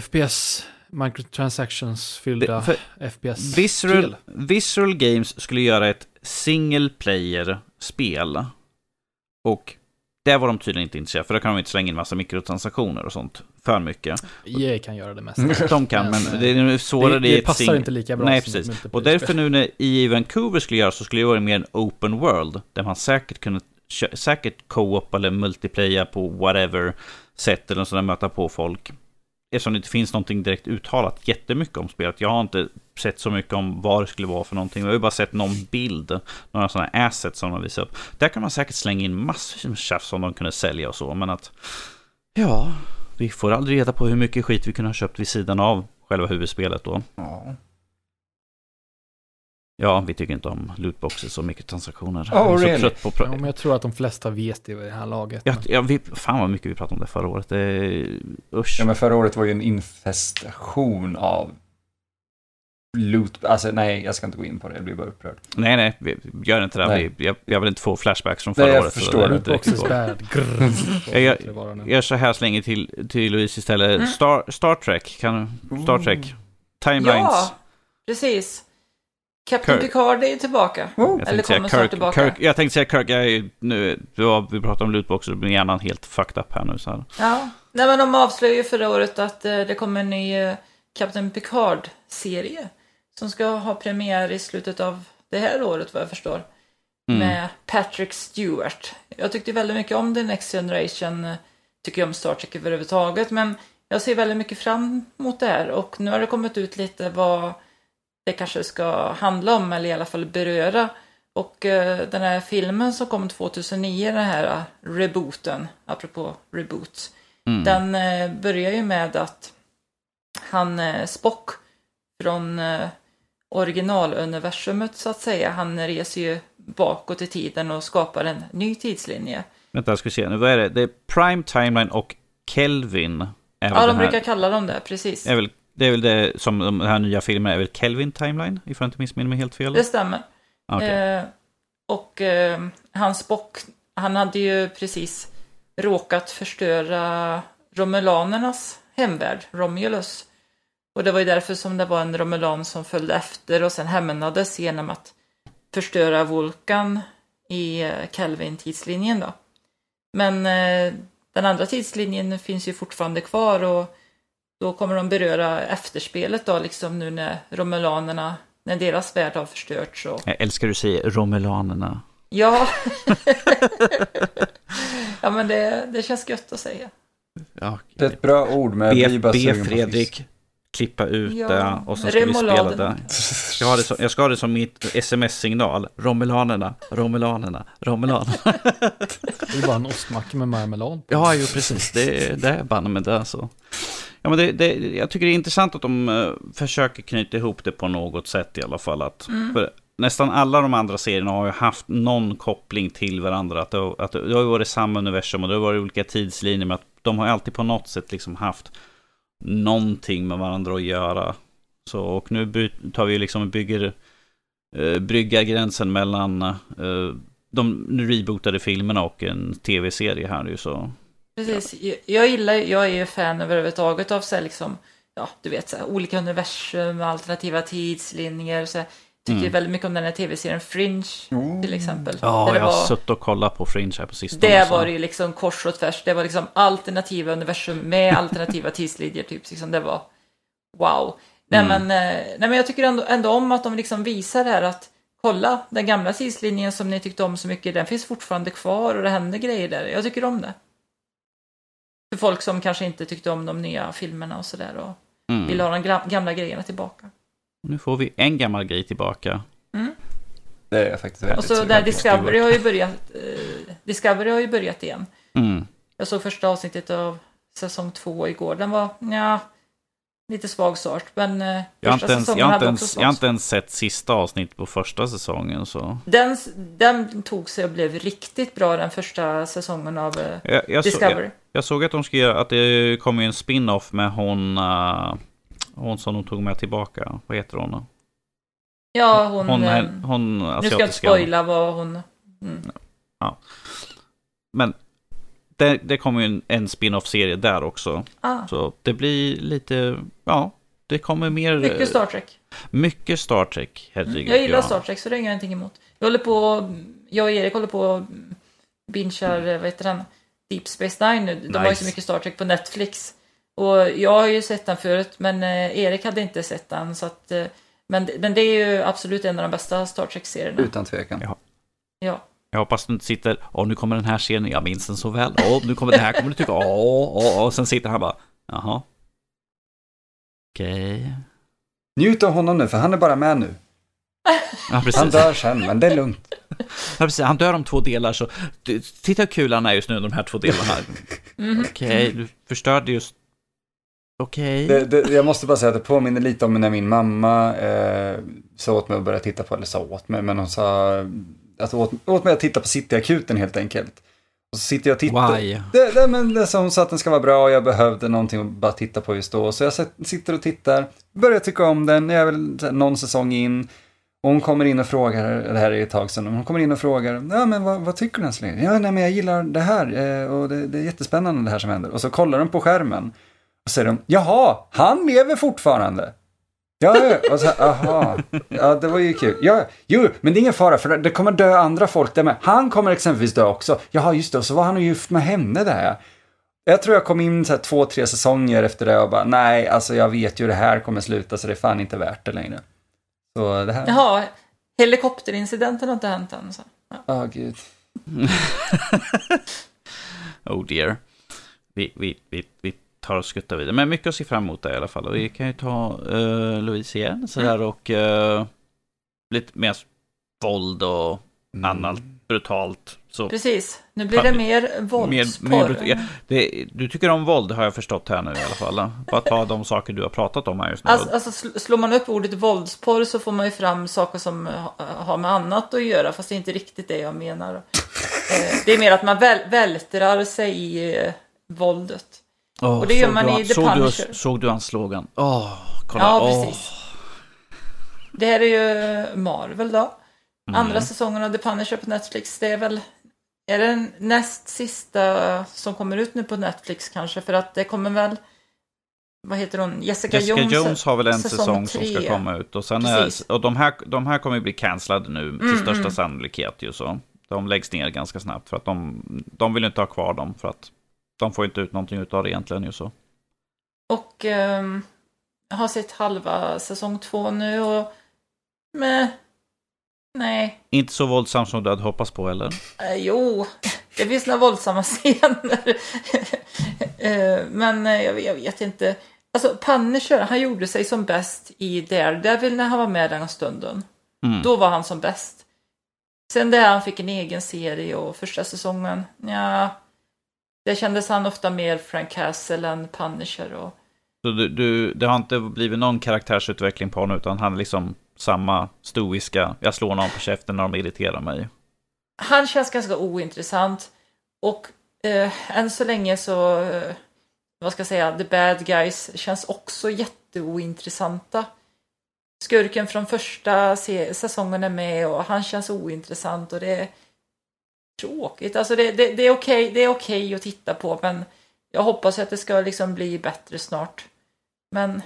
FPS, microtransactions-fyllda Det- för FPS-spel. Visceral, Visceral Games skulle göra ett single player-spel. Och där var de tydligen inte intresserade, för då kan de inte slänga in massa mikrotransaktioner och sånt för mycket. EA kan göra det mesta. De kan, men det är svårare det, i det ett passar inte lika bra Nej, precis. Och därför nu när EA Vancouver skulle göra så skulle det vara mer en open world. Där man säkert kunde, säkert co-op eller multiplayer på whatever sätt eller sådär möta på folk. Eftersom det inte finns någonting direkt uttalat jättemycket om spelet. Jag har inte sett så mycket om vad det skulle vara för någonting. Jag har ju bara sett någon bild, några sådana assets som de visar upp. Där kan man säkert slänga in massor med tjafs som de kunde sälja och så. Men att, ja, vi får aldrig reda på hur mycket skit vi kunde ha köpt vid sidan av själva huvudspelet då. Ja. Ja, vi tycker inte om lootboxes och mikrotransaktioner. Oh, Jag är så really? trött på Ja, men jag tror att de flesta vet det vid det här laget. Ja, ja, vi, fan vad mycket vi pratade om det förra året. Det usch. ja, men förra året var ju en infestation av loot. Alltså nej, jag ska inte gå in på det. Jag blir bara upprörd. Nej, nej, vi gör inte det. Nej. Vi, jag, jag vill inte få flashbacks från Nej, förra jag året. så förstår det Lootboxes bad. Grr. Jag-. Jag gör så här så länge till, till Louise istället. Mm. Star, Star Trek, kan Star Trek. Timelines. Ja, precis. Captain Kirk. Picard är tillbaka. Oh. Jag Eller kommer snart tillbaka. Kirk, jag tänkte säga Kirk, jag är, nu, var, vi pratar om lootboxer, men hjärnan helt fucked up här nu. Så här. Ja, nej men de avslöjade ju förra året att eh, det kommer en ny eh, Captain Picard-serie. Som ska ha premiär i slutet av det här året vad jag förstår. Mm. Med Patrick Stewart. Jag tyckte väldigt mycket om The Next Generation. eh, Tycker om Star Trek överhuvudtaget. Men jag ser väldigt mycket fram emot det här. Och nu har det kommit ut lite vad det kanske ska handla om. Eller i alla fall beröra. Och eh, den här filmen som kom 2009, den här eh, rebooten. Apropå reboot. Mm. Den eh, börjar ju med att han eh, Spock från eh, originaluniversumet så att säga. Han reser ju bakåt i tiden och skapar en ny tidslinje. Vänta, jag ska se. Nu, vad är det? Det är Prime Timeline och Kelvin. Ja, de här, brukar kalla dem det, precis. är väl, det är väl det som de här nya filmerna är väl Kelvin Timeline? Ifall jag inte missminner mig helt fel. Det stämmer. Ah, okej. Eh, och eh, hans Spock, han hade ju precis råkat förstöra Romulanernas hemvärld, Romulus. Och det var ju därför som det var en Romulan som följde efter och sen hämnades genom att förstöra Vulkan i eh, Kelvin-tidslinjen då. Men eh, den andra tidslinjen finns ju fortfarande kvar och då kommer de beröra efterspelet då, liksom nu när Romulanerna, när deras värld har förstörts och Jag älskar du säger Romulanerna. Ja. ja, men det, det känns gött att säga. Ja, Det är ett bra ord, men jag blir bara be Fredrik klippa ut Ja, det och så ska vi spela det. Jag ska ha det som, jag ska ha det som mitt sms-signal. Romulanerna, Romulanerna, Romulanerna. Det är bara en ostmacka med marmelad. på. Ja, jo precis. Det, det är banne med det så. Ja, men det, det, jag tycker det är intressant att de eh, försöker knyta ihop det på något sätt i alla fall. Att, för nästan alla de andra serierna har ju haft någon koppling till varandra. Att det, att det, har varit samma universum och det har varit olika tidslinjer. Men att de har alltid på något sätt liksom haft någonting med varandra att göra. Så, och nu tar vi liksom bygger, eh, bryggar gränsen mellan eh, de rebootade filmerna och en tv-serie här ju så. Precis. Jag, jag gillar, jag är ju fan överhuvudtaget av så här liksom, ja, du vet, så här, olika universum, alternativa tidslinjer. Så här. Tycker Mm. väldigt mycket om den här tv-serien Fringe, till exempel. Ja, jag har var, suttit och kollat på Fringe här på sistone. det var det ju liksom kors och tvärs. Det var liksom alternativa universum med alternativa tidslinjer, typ. Liksom, det var wow. Nej, Mm. men, eh, nej, men jag tycker ändå, ändå om att de liksom visar det här att kolla, den gamla tidslinjen som ni tyckte om så mycket, den finns fortfarande kvar och det händer grejer där. Jag tycker om det. För folk som kanske inte tyckte om de nya filmerna och sådär och Mm. vill ha de gamla grejerna tillbaka. Nu får vi en gammal grej tillbaka. Det är faktiskt väldigt Och så där. Discovery har ju börjat, eh, Discovery har ju börjat igen. Mm. Jag såg första avsnittet av säsong två igår. Den var, ja, lite svag start. Men eh, Jag, har första inte ens, säsongen jag, hade också ens, svag jag har inte ens sett sista avsnittet på första säsongen. Så. Den, den tog sig och blev riktigt bra den första säsongen av eh, Jag, jag, så, Discovery. jag, jag såg att de göra, att det kommer en spin-off med hon, uh, hon som de tog med tillbaka. Vad heter hon? Ja, hon... Hon, eh, hon, hon nu ska jag inte asiatiska. spoila vad hon... Mm. Men det, det kommer ju en, en spin-off-serie där också. Ah, Så det blir lite, ja, det kommer mer... mycket Star Trek. Mycket Star Trek, herregud. Jag gillar ja. Star Trek så det har jag ingenting emot. Jag håller på, jag och Erik håller på och bingear, vad heter den, Deep Space Nine nu. De har ju så Nice. mycket Star Trek på Netflix. Och jag har ju sett den förut, men eh, Erik hade inte sett den. Så att, eh, men, men det är ju absolut en av de bästa Star Trek-serierna. Utan tvekan. Ja. Ja. Jag hoppas du inte sitter, åh nu kommer den här scenen, jag minns den så väl. Åh, nu kommer det här, kommer du tycka, åh, åh, åh. Och sen sitter han bara, jaha. Okej. Njut av honom nu, för han är bara med nu. Ja, Han dör sen, men det är lugnt. Ja, precis. Han dör om två delar, så titta hur kul han är just nu, de här två delarna. Mhm. Okej, du förstörde just... Okej. Det, jag måste bara säga att det påminner lite om när min mamma eh, sa åt mig att börja titta på, eller sa åt mig, men hon sa att åt, åt mig att titta på Cityakuten helt enkelt. Och så sitter jag och tittar. Why? Det, det, men det, så hon sa att den ska vara bra och jag behövde någonting att bara titta på just då. Så jag sitter och tittar, börjar tycka om den, jag är väl någon säsong in. Och hon kommer in och frågar, det här är ett tag sedan, hon kommer in och frågar, ja men vad, vad tycker du älskling? Ja nej men jag gillar det här eh, och det, det är jättespännande det här som händer. Och så kollar de på skärmen och säger de, jaha, han lever fortfarande. Ja, och så, här, aha, ja det var ju kul. Ja, jo, men det är ingen fara för det kommer dö andra folk där med. Han kommer exempelvis dö också. Jaha, just det, och så var han ju gift med henne där. Jag tror jag kom in så här två, tre säsonger efter det och bara, nej, alltså jag vet ju hur det här kommer sluta så det är fan inte värt det längre. Så det här, ja, Jaha, helikopterincidenten har inte hänt än. Så. Ja. gud. Oh dear. Vi, vi, vi, vi tar och skuttar vidare. Men mycket att se fram emot där i alla fall. Och vi kan ju ta uh, Louise igen. Så här och uh, lite mer våld och annat brutalt. Så Precis, nu blir det mer mer, våldsporr. mer brut- ja, det, du tycker om våld har jag förstått här nu i alla fall. Bara ta de saker du har pratat om här just nu. Alltså, alltså sl- slår man upp ordet våldsporr så får man ju fram saker som ha- har med annat att göra, fast det är inte riktigt det jag menar. Eh, Det är mer att man väl, vältrar sig i eh, våldet. Åh, och det gör man du, i The såg du, Punisher. såg du hans slogan? Åh, kolla. Ja, precis. Det här är ju Marvel då. Mm. Andra säsongen av The Punisher på Netflix. Det är väl är den näst sista som kommer ut nu på Netflix kanske? För att det kommer väl, vad heter hon, Jessica, Jessica Jones, Jones, har väl en säsong säsong som ska komma ut. Och, sen är, och de, här, de här kommer ju bli cancellade nu till Mm, största mm. sannolikhet. Ju så. De läggs ner ganska snabbt för att de, de vill inte ha kvar dem. För att de får inte ut någonting av det egentligen. Ju så. Och jag har sett halva säsong två nu och men, nej, Inte så våldsam som du hade hoppats på eller? Eh, jo, det finns några våldsamma scener. Eh, Men eh, jag, jag vet inte. Alltså Punisher, han gjorde sig som bäst i Daredevil när han var med den stunden. Mm. Då var han som bäst. Sen där han fick en egen serie och första säsongen, ja, det kändes han ofta mer Frank Castle än Punisher. Och, Så du, du, det har inte blivit någon karaktärsutveckling på honom utan han liksom samma stoiska, jag slår någon på käften när de irriterar mig. han känns ganska ointressant. Och eh, än så länge så, eh, vad ska jag säga, the bad guys känns också jätteointressanta. Skurken från första säsongen är med och han känns ointressant och det är tråkigt. Alltså det, det, det är okej det är okej att titta på men jag hoppas att det ska liksom bli bättre snart. Men,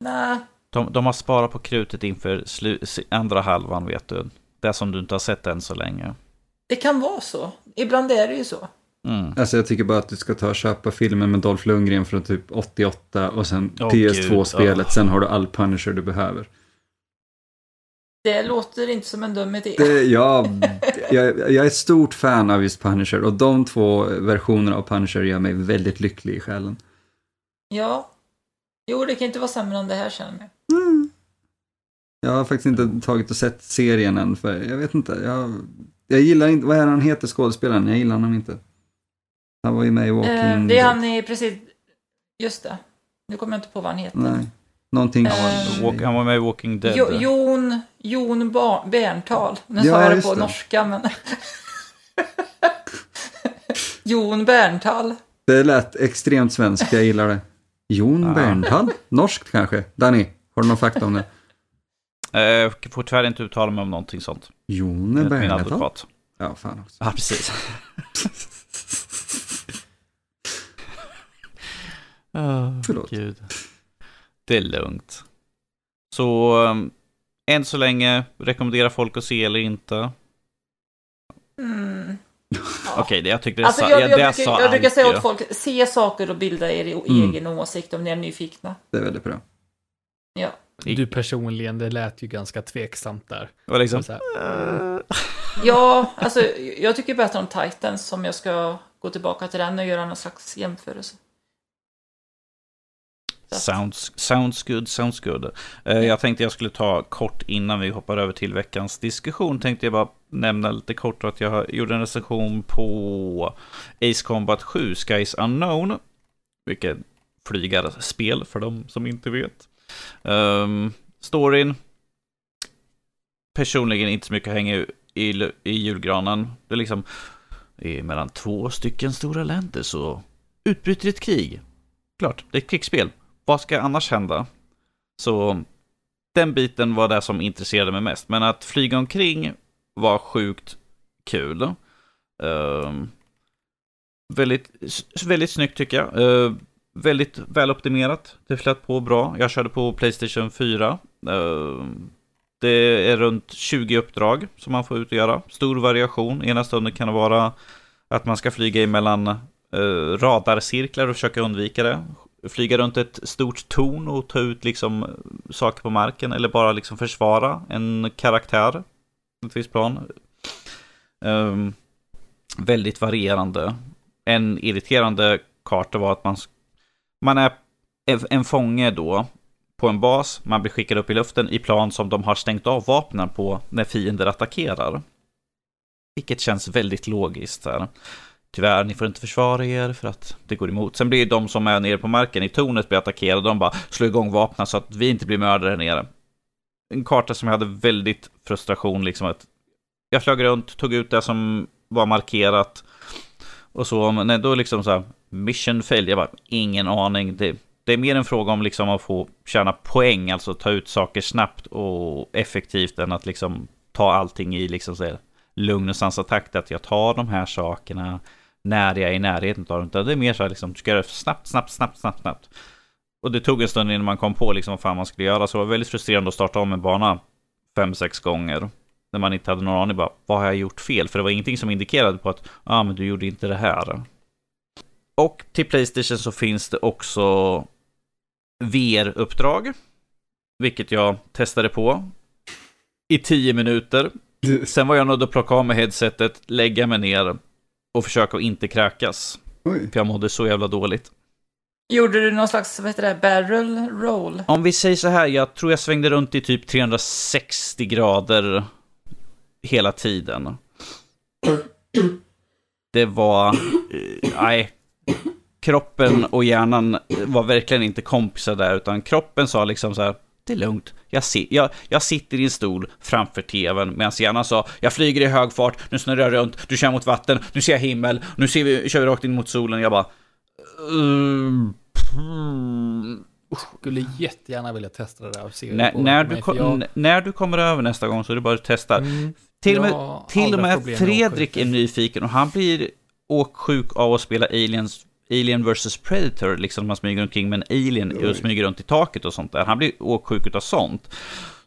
nej. De, de har sparat på krutet inför slu, andra halvan vet du. Det som du inte har sett än så länge. Det kan vara så. Ibland är det ju så. Mm. Alltså jag tycker bara att du ska ta och köpa filmen med Dolph Lundgren från typ 88 och sen Åh, PS2-spelet, gud, sen har du all Punisher du behöver. Det låter inte som en dum idé. Det, ja, jag, jag är ett stort fan av just Punisher och de två versionerna av Punisher gör mig väldigt lycklig i själen. Ja. Jo, det kan inte vara sämre än det här känner jag. Jag har faktiskt inte tagit och sett serien än, för jag vet inte. Jag, jag gillar inte, vad är han heter skådespelaren? Jag gillar honom inte. Han var ju med i Walking Eh, det är han i precis... Just det. Nu kommer jag inte på vad han heter. Nej, någonting. Eh, Walk, han var med i Walking Dead. Jo, Jon, Jon Ba- Berntal. Nu Ja, sa jag det på det. norska, men... Jon Berntal. Det lät extremt svenskt, jag gillar det. Jon Ja. Bernthal? Norskt kanske? Danny, har du någon fakta om det? Eh, Jag får tyvärr inte uttala mig om någonting sånt. Jone min advokat. Ja, fan också. Ja, precis. oh, Förlåt. Gud. Det är lugnt. Så um, än så länge, rekommenderar folk att se eller inte? Mm. Okej, det jag tyckte det Alltså, sa, jag, ja, jag, det brukar, sa jag brukar säga åt folk, se saker och bilda er Mm. egen åsikt om ni är nyfikna. Det är väldigt bra. Ja. Du personligen, det lät ju ganska tveksamt där. var liksom, Så här, ja, alltså jag tycker bättre om Titans om jag ska gå tillbaka till den och göra någon slags jämförelse. Sounds, sounds good, sounds good. Eh, jag tänkte jag skulle ta kort innan vi hoppar över till veckans diskussion. Tänkte jag bara nämna lite kort att jag gjorde en recension på Ace Combat 7, Skies Unknown. Vilket flygarspel för de som inte vet. Um, storyn. Personligen inte så mycket hänger i, i julgranen. Det är liksom det är mellan två stycken stora länder så utbryter ett krig. Klart, det är ett krigsspel vad ska annars hända? Så den biten var det som intresserade mig mest. Men att flyga omkring var sjukt kul. Ehm, väldigt, väldigt snyggt tycker jag. Uh, väldigt väloptimerat. Det flöt på bra. Jag körde på Playstation 4. Eh, det är runt 20 uppdrag som man får ut och göra. Stor variation. Ena stunden kan det vara att man ska flyga emellan eh, radarcirklar och försöka undvika det flyga runt ett stort torn och ta ut liksom saker på marken eller bara liksom försvara en karaktär. Ett visst plan. Um, väldigt varierande. En irriterande karta var att man, man är en fånge då på en bas. Man blir skickad upp i luften i plan som de har stängt av vapnen på när fiender attackerar. Vilket känns väldigt logiskt. Här. Tyvärr, ni får inte försvara er för att det går emot. Sen blir de som är nere på marken i tornet blir attackerade. De bara slår igång vapnen så att vi inte blir mördare nere. En karta som jag hade väldigt frustration liksom att jag flög runt, tog ut det som var markerat. Och så, men då liksom så här, mission fail, jag bara, ingen aning. Det, det är mer en fråga om liksom att få tjäna poäng, alltså ta ut saker snabbt och effektivt än att liksom ta allting i liksom så lugn och sansad takt. Att jag tar de här sakerna när jag är i närheten av dem. Det är mer så här liksom, du ska göra det snabbt, snabbt, snabbt, snabbt, snabbt. Och det tog en stund innan man kom på liksom vad fan man skulle göra. Så det var väldigt frustrerande att starta om en bana fem, sex gånger. När man inte hade någon aning bara, vad har jag gjort fel? För det var ingenting som indikerade på att, ja ah, men du gjorde inte det här. Och till Playstation så finns det också VR-uppdrag. Vilket jag testade på. I tio minuter. Sen var jag nöjd att plocka av mig headsetet, lägga mig ner och försöka att inte kräkas. Oj. För jag mådde så jävla dåligt. Gjorde du någon slags, vad heter det, barrel roll? Om vi säger så här, jag tror jag svängde runt i typ 360 grader hela tiden. Det var... eh, Nej. Kroppen och hjärnan var verkligen inte kompisar där, utan kroppen sa liksom så här, det är lugnt. Jag, si jag, jag sitter i en stol framför tvn medan hjärnan sa, jag flyger i hög fart, nu snurrar jag runt, du kör mot vatten, nu ser jag himmel, nu ser vi, kör vi rakt in mot solen. Jag bara... "Mm, mm, Skulle jättegärna vilja testa det där och se när, när, du kom, jag- när du kommer över nästa gång så är det bara att testa. Mm, till och med, till med Fredrik är nyfiken och han blir åksjuk av att spela Aliens, Alien vs Predator, liksom man smyger omkring med en alien och smyger runt i taket och sånt där. Han blir åksjuk av sånt.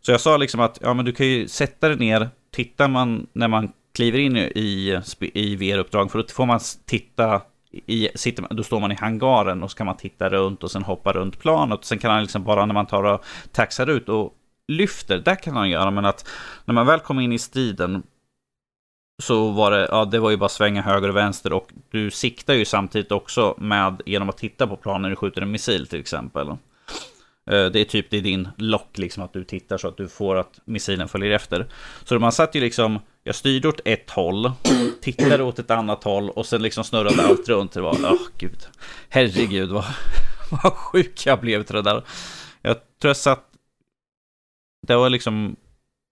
Så jag sa liksom att, ja men du kan ju sätta dig ner, tittar man när man kliver in i, i VR-uppdrag, för då får man titta i, sitter, då står man i hangaren och så kan man titta runt och sen hoppa runt planet. Sen kan han liksom bara när man tar och taxar ut och lyfter, där kan han göra, men att när man väl kommer in i striden så var det, ja det var ju bara svänga höger och vänster och du siktar ju samtidigt också med genom att titta på planen när du skjuter en missil till exempel. Eh, det är typ det är din lock liksom att du tittar så att du får att missilen följer efter. Så man satt ju liksom, jag styrde åt ett håll, tittade åt ett annat håll och sen liksom snurrade allt runt. Det var, åh gud, herregud vad, vad sjuk jag blev till det där. Jag tror jag satt, det var liksom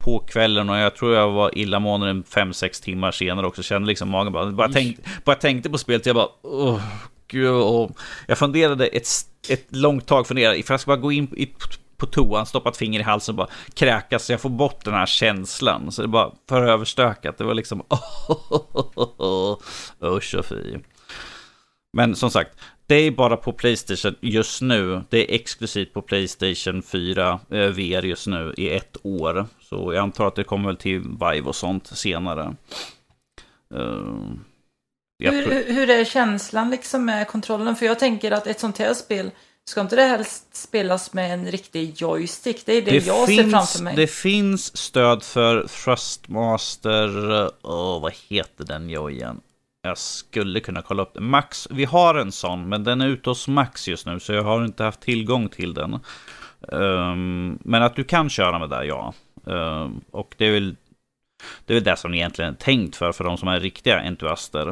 på kvällen och jag tror jag var illamående en 5-6 timmar senare också. Kände liksom magen bara, bara, Ish. tänkt, bara tänkte på spelet, jag bara, åh gud. Och jag funderade ett, ett långt tag, funderade ifall jag ska bara gå in i, på toan, stoppat finger i halsen och bara kräkas så jag får bort den här känslan. Så det bara för överstökat. Det var liksom usch och fy. Men som sagt, det är bara på Playstation just nu. Det är exklusivt på Playstation 4 eh, VR just nu i ett år. Så jag antar att det kommer väl till Vive och sånt senare. Uh, hur, hur är känslan liksom med kontrollen? För jag tänker att ett sånt här spel, ska inte det helst spelas med en riktig joystick? Det är det, det jag finns, ser framför mig. Det finns stöd för Thrustmaster, oh, vad heter den jojen? Jag skulle kunna kolla upp det. Max, vi har en sån, men den är ute hos Max just nu, så jag har inte haft tillgång till den. Um, men att du kan köra med det, ja. Um, och det är väl det är väl det som egentligen är tänkt för, för de som är riktiga entusiaster.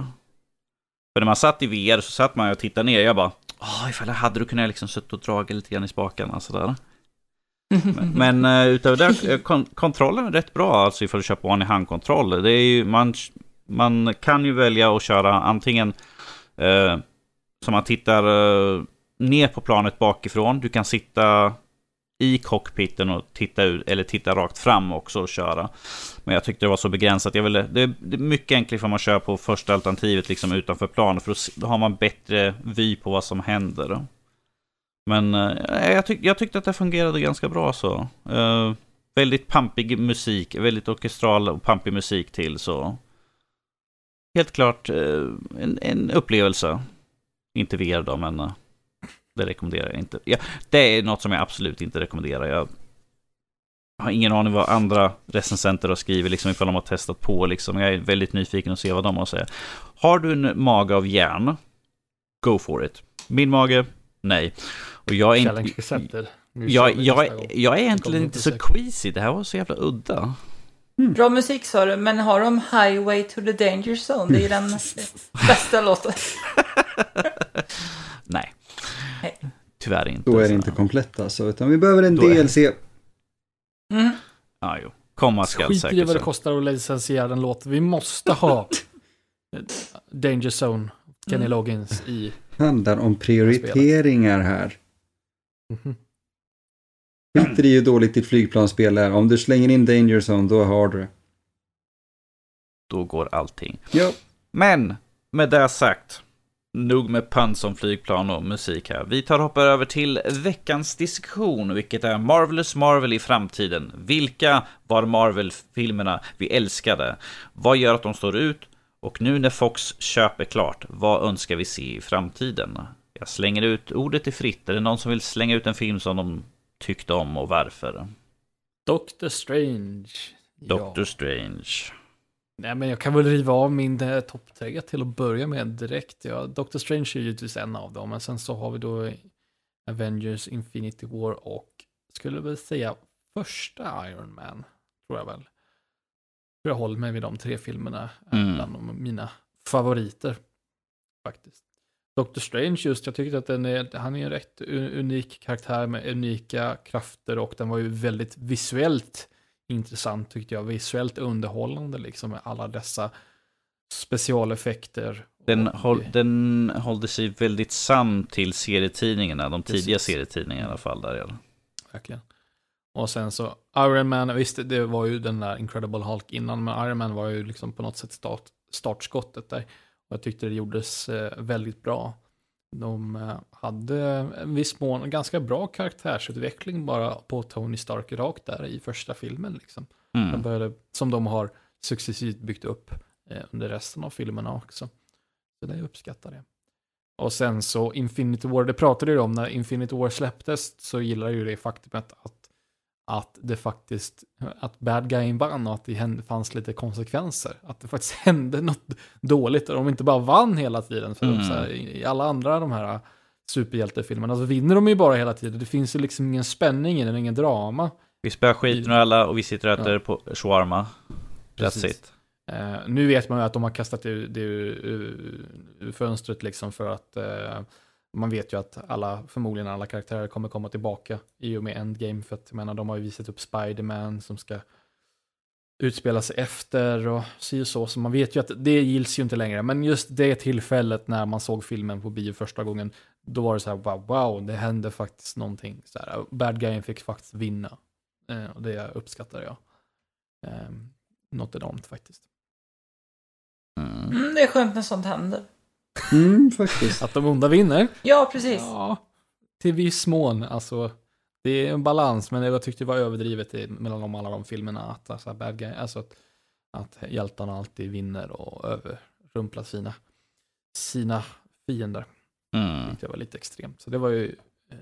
För när man satt i VR så satt man och tittade ner, jag bara, åh, ifall jag hade du kunnat liksom suttit och dragit lite grann i spakarna sådär. Men, men uh, utöver det, eh, kon kontrollen är rätt bra alltså ifall du kör på vanlig handkontroll. Det är ju, man, man kan ju välja att köra antingen eh, så man tittar eh, ner på planet bakifrån. Du kan sitta i cockpiten och titta ut, eller titta rakt fram också och köra. Men jag tyckte det var så begränsat. Jag ville, det, är, det är mycket enklare om man kör på första alternativet liksom utanför planen. För då har man bättre vy på vad som händer. Men eh, jag, tyck, jag tyckte att det fungerade ganska bra så. Eh, väldigt pampig musik, väldigt orkestral och pampig musik till så. Helt klart eh, en, en upplevelse. Inte VR då, men eh, det rekommenderar jag inte. Ja, det är något som jag absolut inte rekommenderar. Jag har ingen aning vad andra recensenter har skrivit, liksom ifall de har testat på. Liksom. Jag är väldigt nyfiken att se vad de har att säga. Har du en mage av järn, go for it. Min mage, nej. Och jag är inte... Jag, jag, jag är egentligen inte så queasy, det här var så jävla udda. Mm. Bra musik sa du, men har de Highway to the Danger Zone? Det är den bästa låten. nej. Tyvärr inte. Då är det inte komplett alltså, utan vi behöver en Då DLC. Är... Mm. Ja, jo. Komma skall säkert. Skit i vad det kostar att licensiera en låt. Vi måste ha Danger Zone, Kenny mm. Loggins i... handlar om prioriteringar här. Mm Skiter i hur dåligt ditt flygplansspel är. Om du slänger in Danger Zone, då har du. Då går allting. Ja. Men, med det sagt. Nog med puns om flygplan och musik här. Vi tar och hoppar över till veckans diskussion, vilket är Marvelous Marvel i framtiden. Vilka var Marvel-filmerna vi älskade? Vad gör att de står ut? Och nu när Fox köper klart, vad önskar vi se i framtiden? Jag slänger ut ordet i fritt. Är det någon som vill slänga ut en film som de tyckte om och varför? Doctor Strange. Doctor ja. Strange. Nej, men jag kan väl riva av min eh, topp tre till att börja med direkt. Ja, Doctor Strange är givetvis en av dem, men sen så har vi då Avengers Infinity War och skulle väl säga första Iron Man, tror jag väl. Jag håller mig vid de tre filmerna, mm. bland mina favoriter faktiskt. Doctor Strange just, jag tyckte att den är, han är en rätt unik karaktär med unika krafter och den var ju väldigt visuellt intressant tyckte jag. Visuellt underhållande liksom med alla dessa specialeffekter. Den, håll, den hållde sig väldigt sann till serietidningarna, de Precis. tidiga serietidningarna i alla fall. Där. Verkligen. Och sen så Iron Man, visst det var ju den där Incredible Hulk innan, men Iron Man var ju liksom på något sätt start, startskottet där. Jag tyckte det gjordes eh, väldigt bra. De eh, hade en viss mån ganska bra karaktärsutveckling bara på Tony Stark rakt där i första filmen. Liksom. Mm. De började, som de har successivt byggt upp eh, under resten av filmerna också. Så det uppskattar jag. Och sen så Infinity War, det pratade ju om när Infinity War släpptes så gillar ju det faktumet att att det faktiskt, att bad guyen vann och att det fanns lite konsekvenser. Att det faktiskt hände något dåligt och de inte bara vann hela tiden. För mm. här, I alla andra de här superhjältefilmerna så vinner de ju bara hela tiden. Det finns ju liksom ingen spänning i den, ingen drama. Vi spöar skiten ur alla och vi sitter och äter ja. på shawarma. That's it. Uh, nu vet man ju att de har kastat det ur, ur, ur, fönstret liksom för att uh, man vet ju att alla, förmodligen alla karaktärer kommer komma tillbaka i och med Endgame. För att jag menar, de har ju visat upp Spiderman som ska utspela sig efter och si och så. Så man vet ju att det gills ju inte längre. Men just det tillfället när man såg filmen på bio första gången, då var det så här, wow, wow, det hände faktiskt någonting. Så här, bad guyen fick faktiskt vinna. Eh, och det uppskattar jag. Eh, något enormt faktiskt. Mm. Mm, det är skönt när sånt händer. Mm, faktiskt. Att de onda vinner? Ja, precis. Ja, till viss mån. Alltså, det är en balans, men jag tyckte det var överdrivet i, mellan de, alla de filmerna. Att, alltså, bad guy, alltså att, att hjältarna alltid vinner och överrumplar sina, sina fiender. Mm. Det var lite extremt. Så det var ju eh,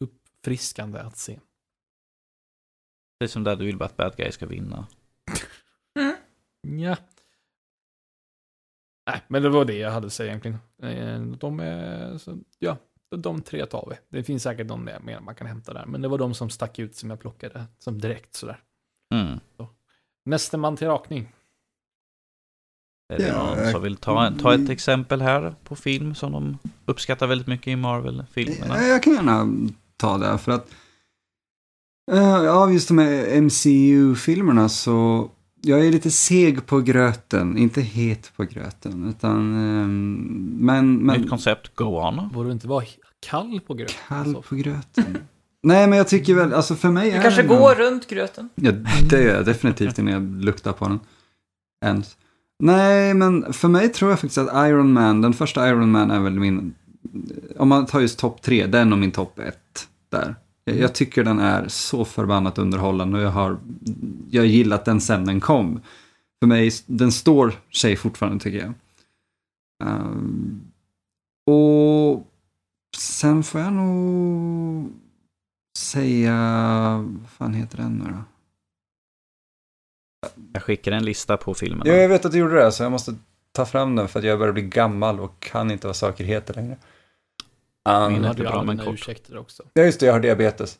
uppfriskande att se. Det är som där du vill bara att bad guy ska vinna. Ja. Nej, men det var det jag hade att säga egentligen. Eh, De är, så, ja, de tre tar vi. Det finns säkert någon mer mer man kan hämta där, men det var de som stack ut som jag plockade som direkt sådär. Mm. Nästa man till rakning. Är det Ja, någon som vill ta, ta ett exempel här på film som de uppskattar väldigt mycket i Marvel-filmerna? Ja, Jag kan gärna ta det, för att eh, ja, just de här MCU-filmerna så jag är lite seg på gröten, inte het på gröten, utan ehm, men, Nytt men koncept, go on. Borde du inte vara kall på gröt? kall Alltså, på gröten. Nej, men jag tycker väl, alltså för mig Du är kanske det nog- går runt gröten. Ja, det gör jag definitivt innan jag luktar på den. Ens. Nej, men för mig tror jag faktiskt att Iron Man, den första Iron Man är väl min, om man tar just topp tre, den och min topp ett där. Jag, jag tycker den är så förbannat underhållande och jag har, jag har gillat den sen den kom. För mig, den står sig fortfarande tycker jag. Ehm, och sen får jag nog säga, vad fan heter den nu då? Jag skickar en lista på filmerna. Ja, jag vet att du gjorde det, så jag måste ta fram den för att jag börjar bli gammal och kan inte vad saker heter längre. Um, Min hade ju kort. ursäkter också. ja, just det, jag har diabetes.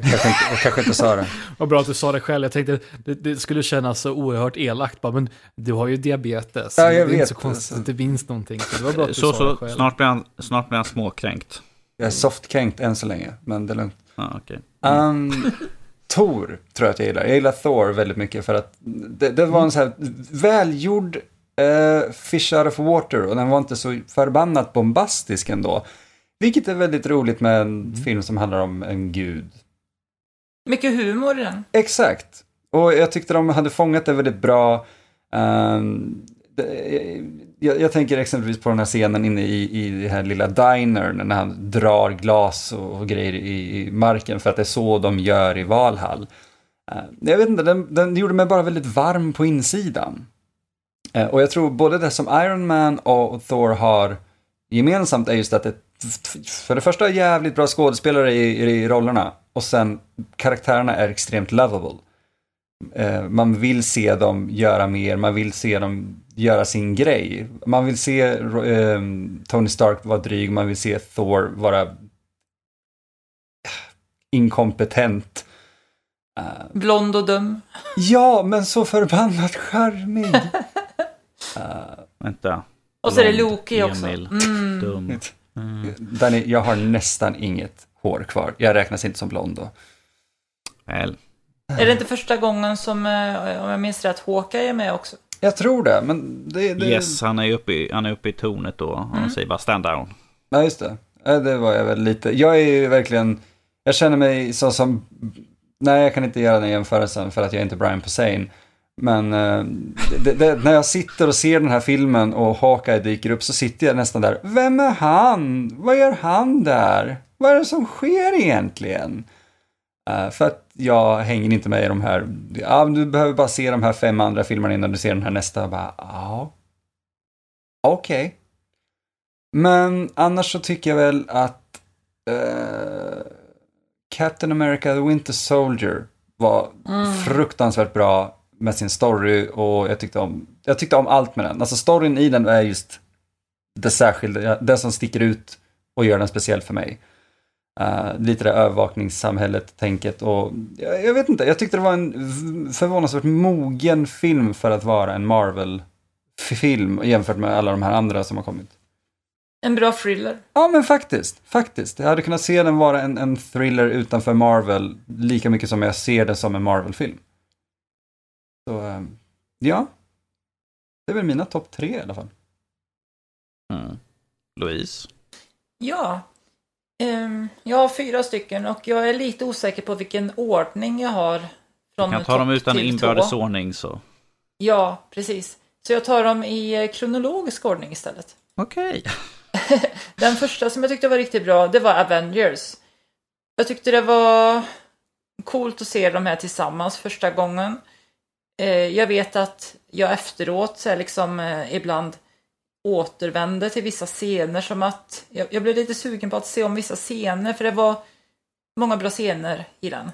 Jag kanske inte, jag kanske inte sa det. Vad bra att du sa det själv. Jag tänkte det, det skulle kännas så oerhört elakt. Bara, men du har ju diabetes. Ja, jag det är vet. inte så konstigt att det finns någonting. Så det var bra att du så, sa det så, själv. snart blir, han, snart blir han småkränkt. Jag är softkränkt än så länge, men det är lugnt. Ja, okej. Um, Thor tror jag att jag gillar. Jag gillar Thor väldigt mycket för att det, det var en så här välgjord eh, fish out of water och den var inte så förbannat bombastisk ändå. Vilket är väldigt roligt med en film som handlar om en gud. Mycket humor i den. Exakt. Och jag tyckte de hade fångat det väldigt bra. Det, jag, jag tänker exempelvis på den här scenen inne i, i det här lilla dinern när han drar glas och, och grejer i, i marken för att det är så de gör i Valhall. Eh, jag vet inte, den, den gjorde mig bara väldigt varm på insidan. Eh, och jag tror både det som Iron Man och Thor har gemensamt är just att det för det första jävligt bra skådespelare i, i rollerna och sen karaktärerna är extremt lovable. Eh, man vill se dem göra mer, man vill se dem göra sin grej. Man vill se eh, Tony Stark vara dryg, man vill se Thor vara inkompetent. Eh, Blond och dum. ja, men så förbannat charmig. Eh, Vänta. Och så är det Loki också. Emil. Mm. Dum. Mm. Danny, jag har nästan inget hår kvar. Jag räknas inte som blond då. Väl. Är det inte första gången som, eh, om jag minns rätt, Hawkeye är med också? Jag tror det, men det... det... Yes, han är uppe i, han är uppe i tornet då. Han Mm. säger bara stand down. Ja, just det. Ja, det var jag väl lite. Jag är ju verkligen, jag känner mig så som, nej jag kan inte göra den jämförelsen för att jag är inte Brian Posehn. Men eh, det, det, när jag sitter och ser den här filmen och Hawkeye dyker upp så sitter jag nästan där, vem är han? Vad gör han där? Vad är det som sker egentligen? Eh, för att jag hänger inte med i de här, ja, men du behöver bara se de här fem andra filmerna innan du ser den här nästa. Och bara, ja, okej. Men annars så tycker jag väl att eh, Captain America The Winter Soldier var Mm. fruktansvärt bra med sin story och jag tyckte om, jag tyckte om allt med den. Alltså storyn i den är just det särskilda, det som sticker ut och gör den speciell för mig. Eh, lite det övervakningssamhället-tänket och jag, jag vet inte, jag tyckte det var en förvånansvärt mogen film för att vara en Marvel-film jämfört med alla de här andra som har kommit. En bra thriller. Ja, men faktiskt. Faktiskt. Jag hade kunnat se den vara en, en thriller utanför Marvel lika mycket som jag ser den som en Marvel-film. Så, eh, ja. Det är väl mina topp tre i alla fall. Mm. Louise? Ja. Ehm, jag har fyra stycken och jag är lite osäker på vilken ordning jag har. Från Jag kan ta dem utan inbördes ordning så. Ja, precis. Så jag tar dem i eh, kronologisk ordning istället. Okej. Den första som jag tyckte var riktigt bra, det var Avengers. Jag tyckte det var coolt att se de här tillsammans första gången. Eh, jag vet att jag efteråt så liksom eh, ibland återvände till vissa scener som att jag, jag blev lite sugen på att se om vissa scener för det var många bra scener i den.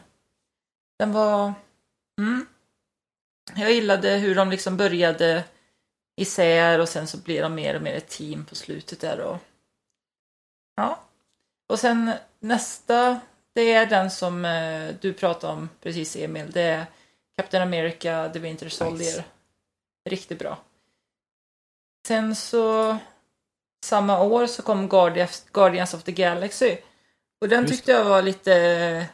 Den var... Mm. Jag gillade hur de liksom började isär och sen så blir de mer och mer ett team på slutet där och Ja. Och sen nästa, det är den som eh, du pratade om precis Emil. Det är Captain America, The Winter Soldier. Riktigt bra. Sen så samma år så kom Guardians, of the Galaxy. Och den Just tyckte jag var lite...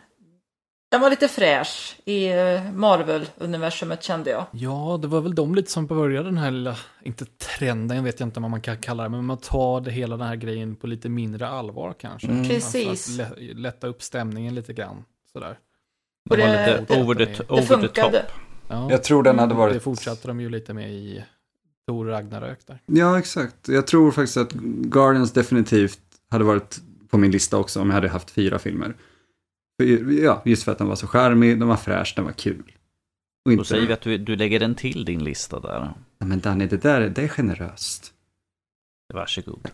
Den var lite fräsch i eh, Marvel-universumet kände jag. Ja, det var väl de lite som började den här lilla, inte trenden, jag vet inte vad man kan kalla det, men man tar det hela den här grejen på lite mindre allvar kanske. Mm. Precis. Alltså att lä- lätta upp stämningen lite grann. Sådär. Och Det var det- lite det- over the, det over the funkade. top. Ja, Jag tror den hade det varit... fortsatte de ju lite med i Tor Ragnarök där. Ja, exakt. Jag tror faktiskt att Guardians definitivt hade varit på min lista också om jag hade haft fyra filmer. Ja, just för att den var så charmig, den var fräsch, den var kul. Och Då säger vi att du, du lägger den till din lista där. Nej, men Danny, det där det är generöst. Varsågod.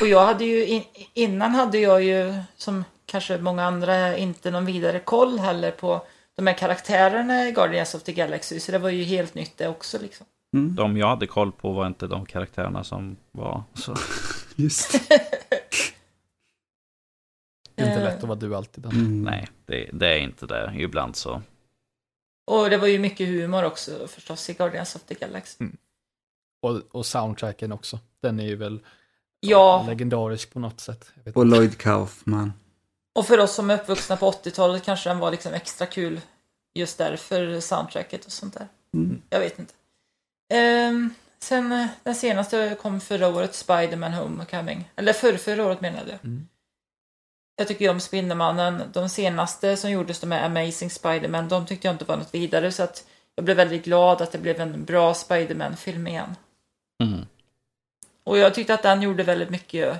Och jag hade ju, in, innan hade jag ju, som kanske många andra, inte någon vidare koll heller på de här karaktärerna i Guardians of the Galaxy. Så det var ju helt nytt det också liksom. Mm, De jag hade koll på var inte de karaktärerna som var. Så. just Det är inte Eh. lätt att vara du alltid. mm. Nej, det, det är inte det. Ibland så. Och det var ju mycket humor också förstås i Guardians of the Galaxy. Och, och soundtracken också. Den är ju väl Ja, legendarisk på något sätt. Jag vet Och inte. Lloyd Kaufman. Och för oss som är uppvuxna på 80-talet kanske den var liksom extra kul just därför soundtracket och sånt där. Mm. Jag vet inte. Ehm, sen eh, den senaste kom förra året, Spider-Man Homecoming. Eller förr, förra året menade jag. Mm. Jag tycker ju om Spindelmannen. De senaste som gjordes, de är Amazing Spider-Man, de tyckte jag inte var något vidare. Så att jag blev väldigt glad att det blev en bra Spider-Man-film igen. Mm. Och jag tyckte att den gjorde väldigt mycket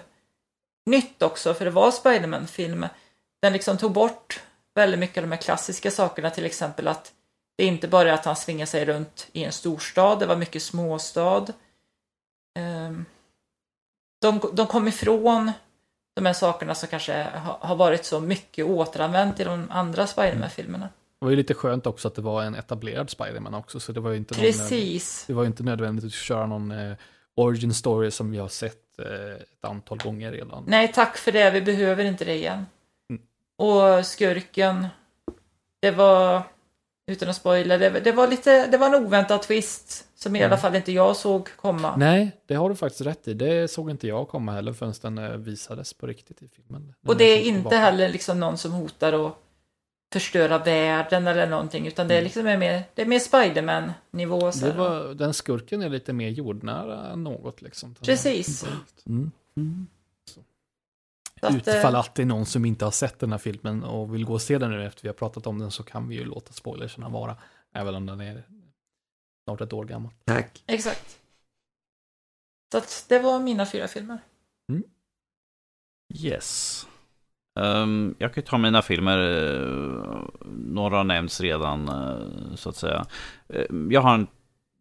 nytt också, för det var Spider-Man-film. Den liksom tog bort väldigt mycket av de här klassiska sakerna, till exempel att det inte bara är att han svingar sig runt i en storstad, det var mycket småstad. Ehm, De, de kom ifrån de här sakerna som kanske ha- har varit så mycket återanvänt i de andra Spider-Man-filmerna. Det var ju lite skönt också att det var en etablerad Spiderman också. Så det var ju inte, någon, Precis. det var inte nödvändigt att köra någon eh, origin story som vi har sett eh, ett antal gånger redan. Nej, tack för det. Vi behöver inte det igen. Mm. Och skurken, det var, utan att spoila, det, det var lite, det var en oväntad twist som i Mm. alla fall inte jag såg komma. Nej, det har du faktiskt rätt i. Det såg inte jag komma heller förrän den eh, visades på riktigt i filmen. Och det är inte tillbaka. heller liksom någon som hotar att förstöra världen eller någonting, utan det är liksom mer, det är mer Spiderman-nivå. så Mm. Det här. var, den skurken är lite mer jordnära än något liksom. Precis. Mm. Så att, Utifall eh, att det är någon som inte har sett den här filmen och vill gå och se den nu efter vi har pratat om den så kan vi ju låta spoilerserna vara. Även om den är snart ett år gammal. Tack. Exakt. Så att det var mina fyra filmer. Yes. Ehm, jag kan ju ta mina filmer. eh, några har nämnts redan, eh, så att säga. Eh, jag har en,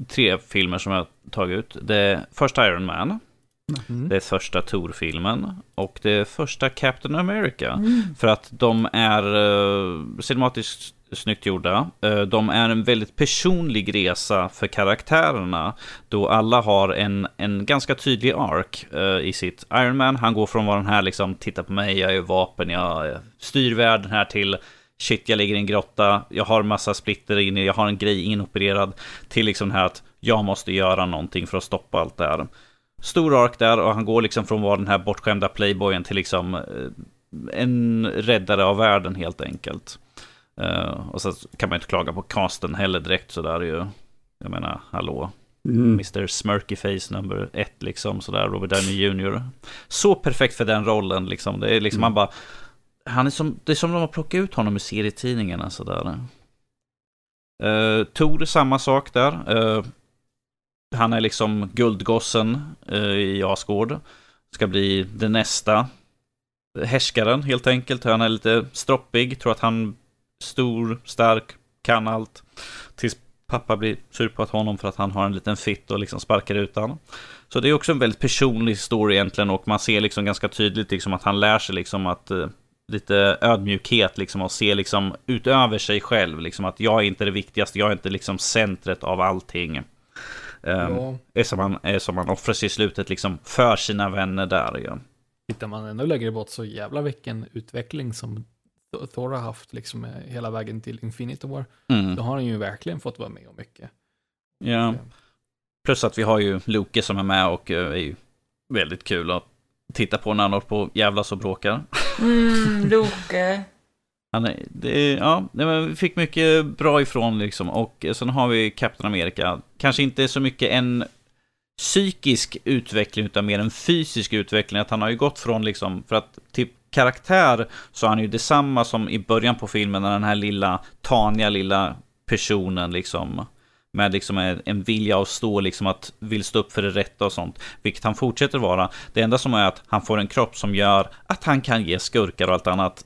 tre filmer som jag har tagit ut. Det är första Iron Man. Mm. Det är första Thor-filmen. Och det är första Captain America. För att de är uh, cinematiskt snyggt gjorda. Eh, de är en väldigt personlig resa för karaktärerna. Då alla har en, en ganska tydlig ark eh, i sitt Iron Man. Han går från vara den här liksom, titta på mig, jag är vapen, jag styr världen här till Shit, jag ligger i en grotta, jag har massa splitter inne, jag har en grej inopererad. Till liksom det här att jag måste göra någonting för att stoppa allt det här stor ark där och han går liksom från att vara den här bortskämda playboyen till liksom eh, en räddare av världen helt enkelt. Eh, och så kan man inte klaga på casten heller direkt sådär ju. Jag menar, hallå. Mm. Mr. Smirky Face number ett, liksom sådär, Robert Downey Jr. Så perfekt för den rollen, liksom. Det är liksom, Mm. man bara... Han är som, det är som de har plockat ut honom i serietidningarna sådär. Uh, Tor, samma sak där. Eh, han är liksom guldgossen eh, i Asgård. Ska bli den nästa härskaren helt enkelt. Han är lite stroppig, tror att han är stor, stark, kan allt. Tills pappa blir sur på att honom för att han har en liten fitt och liksom sparkar ut honom. Så det är också en väldigt personlig story egentligen och man ser liksom ganska tydligt liksom att han lär sig liksom att eh, lite ödmjukhet liksom och se liksom utöver sig själv liksom att jag är inte det viktigaste, jag är inte liksom centret av allting. Um, Ja. är som han, är som han offrar sig i slutet liksom för sina vänner där. Ja. Tittar man ännu längre bort så jävla vilken utveckling som Thor har haft liksom eh, hela vägen till Infinity War. Mm. Då har han ju verkligen fått vara med om mycket. ja. Plus att vi har ju Loke som är med och eh, är ju väldigt kul att titta på när han håller på jävlas och bråkar. Mm, Loke. Han det, ja, det vi fick mycket bra ifrån liksom. Och eh, sen har vi Captain America. Kanske inte så mycket en psykisk utveckling utan mer en fysisk utveckling. Att han har ju gått från liksom, för att till karaktär så är han ju detsamma som i början på filmen när den här lilla taniga lilla personen liksom med liksom en, en vilja att stå, liksom att vill stå upp för det rätta och sånt. Vilket han fortsätter vara. Det enda som är att han får en kropp som gör att han kan ge skurkar och allt annat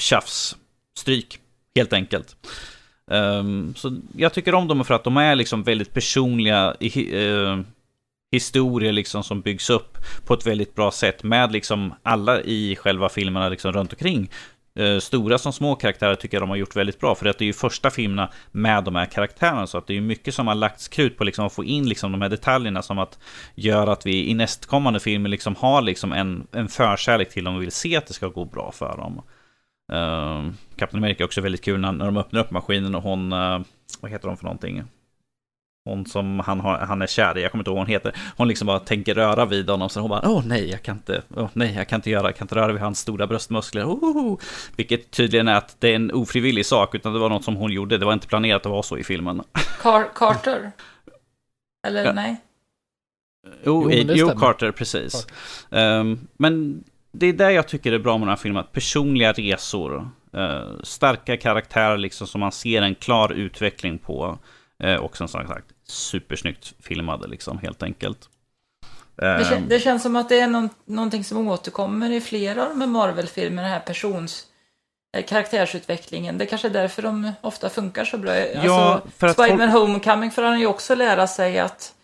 tjafs, stryk, helt enkelt. Um, så jag tycker om dem för att de är liksom väldigt personliga i, eh, historier liksom som byggs upp på ett väldigt bra sätt med liksom alla i själva filmerna liksom runt omkring. Uh, stora som små karaktärer tycker jag de har gjort väldigt bra för att det är ju första filmerna med de här karaktärerna så att det är ju mycket som har lagts krut på liksom att få in liksom de här detaljerna som att göra att vi i nästkommande filmer liksom har liksom en, en förkärlek till dem och vill se att det ska gå bra för dem. Uh, Captain America är också väldigt kul när, när de öppnar upp maskinen och hon, eh, vad heter hon för någonting? Hon som han, har, han är kär i, jag kommer inte ihåg vad hon heter. Hon liksom bara tänker röra vid honom, så hon bara åh nej, jag kan inte, åh nej, jag kan inte göra, jag kan inte röra vid hans stora bröstmuskler. Oh, vilket tydligen är att det är en ofrivillig sak, utan det var något som hon gjorde. Det var inte planerat att vara så i filmen. Car Carter? Eller Ja. nej? Jo, Jo, det jo. Carter, precis. Ehm, men det är det jag tycker är bra med den här filmen. att Personliga resor. eh, starka karaktärer liksom som man ser en klar utveckling på. Uh, och som sagt, supersnyggt filmade liksom helt enkelt. Det, kän, det känns som att det är någon, någonting som återkommer i flera av de här Marvel-filmerna, den här persons eh, karaktärsutvecklingen. Det kanske är därför de ofta funkar så bra. Ja, för att Spiderman Homecoming får han ju också lära sig att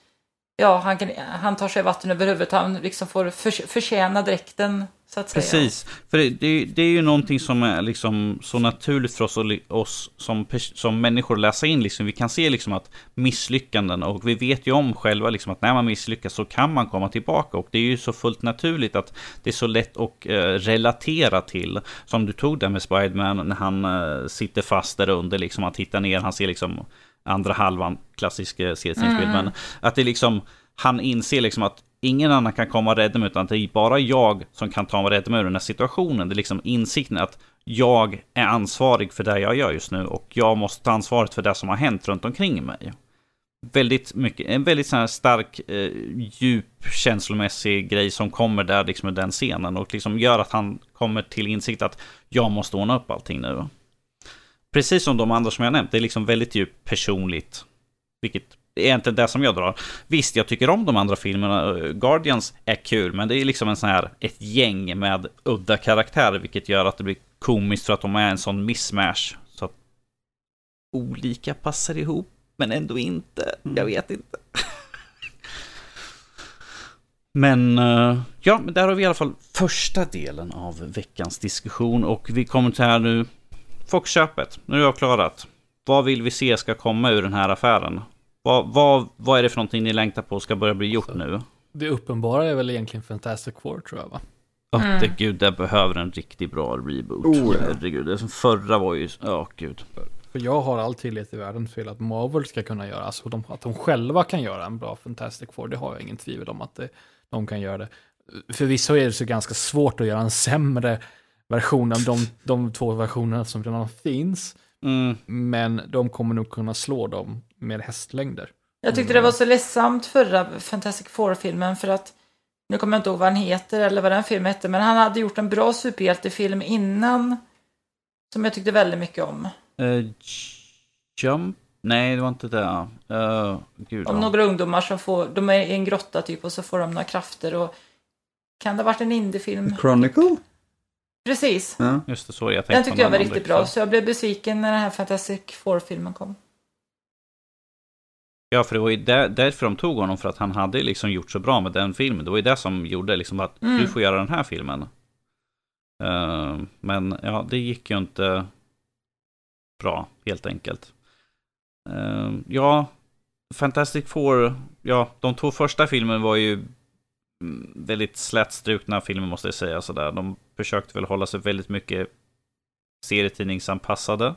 ja, han, kan, han tar sig vatten över huvudet. Han liksom får för, förtjäna dräkten, så att säga. Precis, för det, det, det är ju någonting som är liksom så naturligt för oss, och oss som, som människor att läsa in. Liksom. Vi kan se liksom att misslyckanden, och vi vet ju om själva liksom att när man misslyckas så kan man komma tillbaka. Och det är ju så fullt naturligt att det är så lätt att eh, relatera till. Som du tog där med Spiderman när han eh, sitter fast där under, liksom, han tittar ner, han ser liksom andra halvan, klassisk eh, serietidningsbild, men att det liksom, han inser liksom att ingen annan kan komma och rädda mig, utan det är bara jag som kan ta mig och rädda mig ur den här situationen. Det är liksom insikten att jag är ansvarig för det jag gör just nu och jag måste ta ansvaret för det som har hänt runt omkring mig. Väldigt mycket, en väldigt sån här stark, eh, djup, känslomässig grej som kommer där liksom i den scenen och liksom gör att han kommer till insikt att jag måste ordna upp allting nu. Precis som de andra som jag nämnt, det är liksom väldigt djupt personligt. Vilket egentligen det som jag drar. Visst, jag tycker om de andra filmerna. Guardians är kul, men det är liksom en sån här, ett gäng med udda karaktärer, vilket gör att det blir komiskt för att de är en sån mismatch. Så att olika passar ihop, men ändå inte. Jag vet inte. Men eh, ja, men där har vi i alla fall första delen av veckans diskussion och vi kommer till här nu Foxköpet, nu är jag klarat. Vad vill vi se ska komma ur den här affären? Vad, vad, vad är det för någonting ni längtar på ska börja bli gjort Så. nu? Det uppenbara är väl egentligen Fantastic Four tror jag va? Mm. det, gud, det behöver en riktigt bra reboot. Oh, ja. Herregud, det som förra var ju... Ja, gud. För jag har all tillit i världen till att Marvel ska kunna göra, alltså de, att de själva kan göra en bra Fantastic Four, det har jag ingen tvivel om att det, de kan göra det. Förvisso är det så ganska svårt att göra en sämre version av de, de två versionerna som redan finns, Mm, men de kommer nog kunna slå dem med hästlängder. Jag tyckte det var så ledsamt förra Fantastic Four-filmen för att nu kommer jag inte ihåg vad han heter eller vad den filmen hette, men han hade gjort en bra superhjältefilm innan som jag tyckte väldigt mycket om. Uh, jump? Nej, det var inte det. Uh, gud, om ja. några ungdomar som får, de är i en grotta typ och så får de några krafter och kan det ha varit en indiefilm? Chronicle? Precis. Ja. Just det, så jag tänkte Den tyckte jag var riktigt bra, så jag blev besviken när den här Fantastic Four-filmen kom. Ja, för det var ju där, därför de tog honom, för att han hade liksom gjort så bra med den filmen. Det var ju det som gjorde liksom att Mm. du får göra den här filmen. Eh, men ja, det gick ju inte bra, helt enkelt. Eh, ja, Fantastic Four, ja, de två första filmerna var ju mm, väldigt slätstrukna filmer måste jag säga. Sådär. De försökte väl hålla sig väldigt mycket serietidningsanpassade.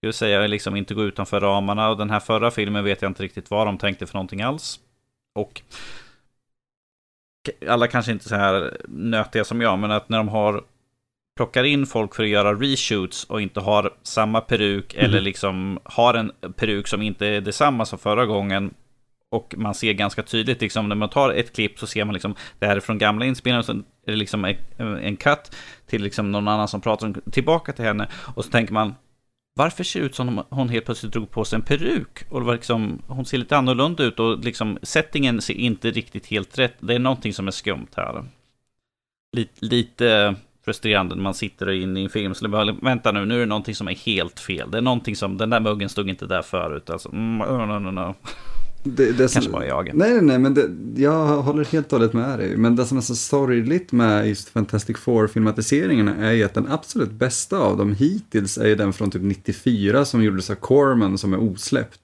Skulle säga liksom inte gå utanför ramarna. Och den här förra filmen vet jag inte riktigt vad de tänkte för någonting alls. Och alla kanske inte så här nötiga som jag, men att när de har plockar in folk för att göra reshoots och inte har samma peruk eller liksom har en peruk som inte är detsamma som förra gången och man ser ganska tydligt, liksom, när man tar ett klipp så ser man liksom det här är från gamla inspelningar, sen är det liksom en, cut till liksom någon annan som pratar tillbaka till henne. Och så tänker man, varför ser det ut som om hon helt plötsligt drog på sig en peruk? Och liksom, hon ser lite annorlunda ut och liksom settingen ser inte riktigt helt rätt. Det är någonting som är skumt här. Lite, lite frustrerande när man sitter inne i en film. Så bara, vänta nu, nu är det någonting som är helt fel. Det är någonting som, den där muggen stod inte där förut. Alltså, mm, no, no, no. Det, det Kanske bara jag. Nej, nej, nej, men det, jag håller helt och hållet med dig. Men det som är så sorgligt med just Fantastic Four-filmatiseringarna är ju att den absolut bästa av dem hittills är ju den från typ 94 som gjordes av Corman som är osläppt.